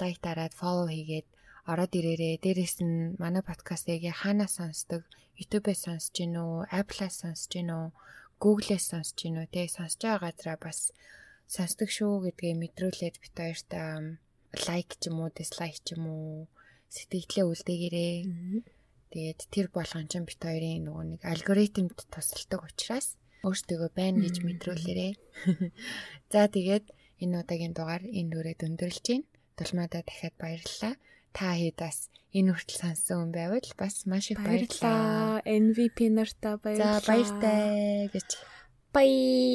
лайк дараад follow хийгээд ороод ирээрээ. Дээрээс нь манай подкастыг хаанаас сонсдог? YouTube-ээс сонсож гин үү? Apple-аас сонсож гин үү? Google-ээс сонсож гин үү? Тэ сонсож байгаа газараа бас сонсдог шүү гэдгээ мэдрүүлээд бит хоёрт лайк ч юм уу, дизлайк ч юм уу сэтгэлдээ үлдээгээрээ. Тэгээд тэр болгон ч бит хоёрын нөгөө нэг алгоритмд тусалдаг учраас өөртөө байна гэж мэдрүүлээрээ. За тэгээд энэ удаагийн дугаар энэ дүрээд өндөрлж гин. Тулмаадаа дахиад баярлалаа та хэд бас энэ хүртэл сонссон хүн байвал бас маш их баярлалаа.
MVP нартаа баярлалаа.
За баяртай гэж.
Bye.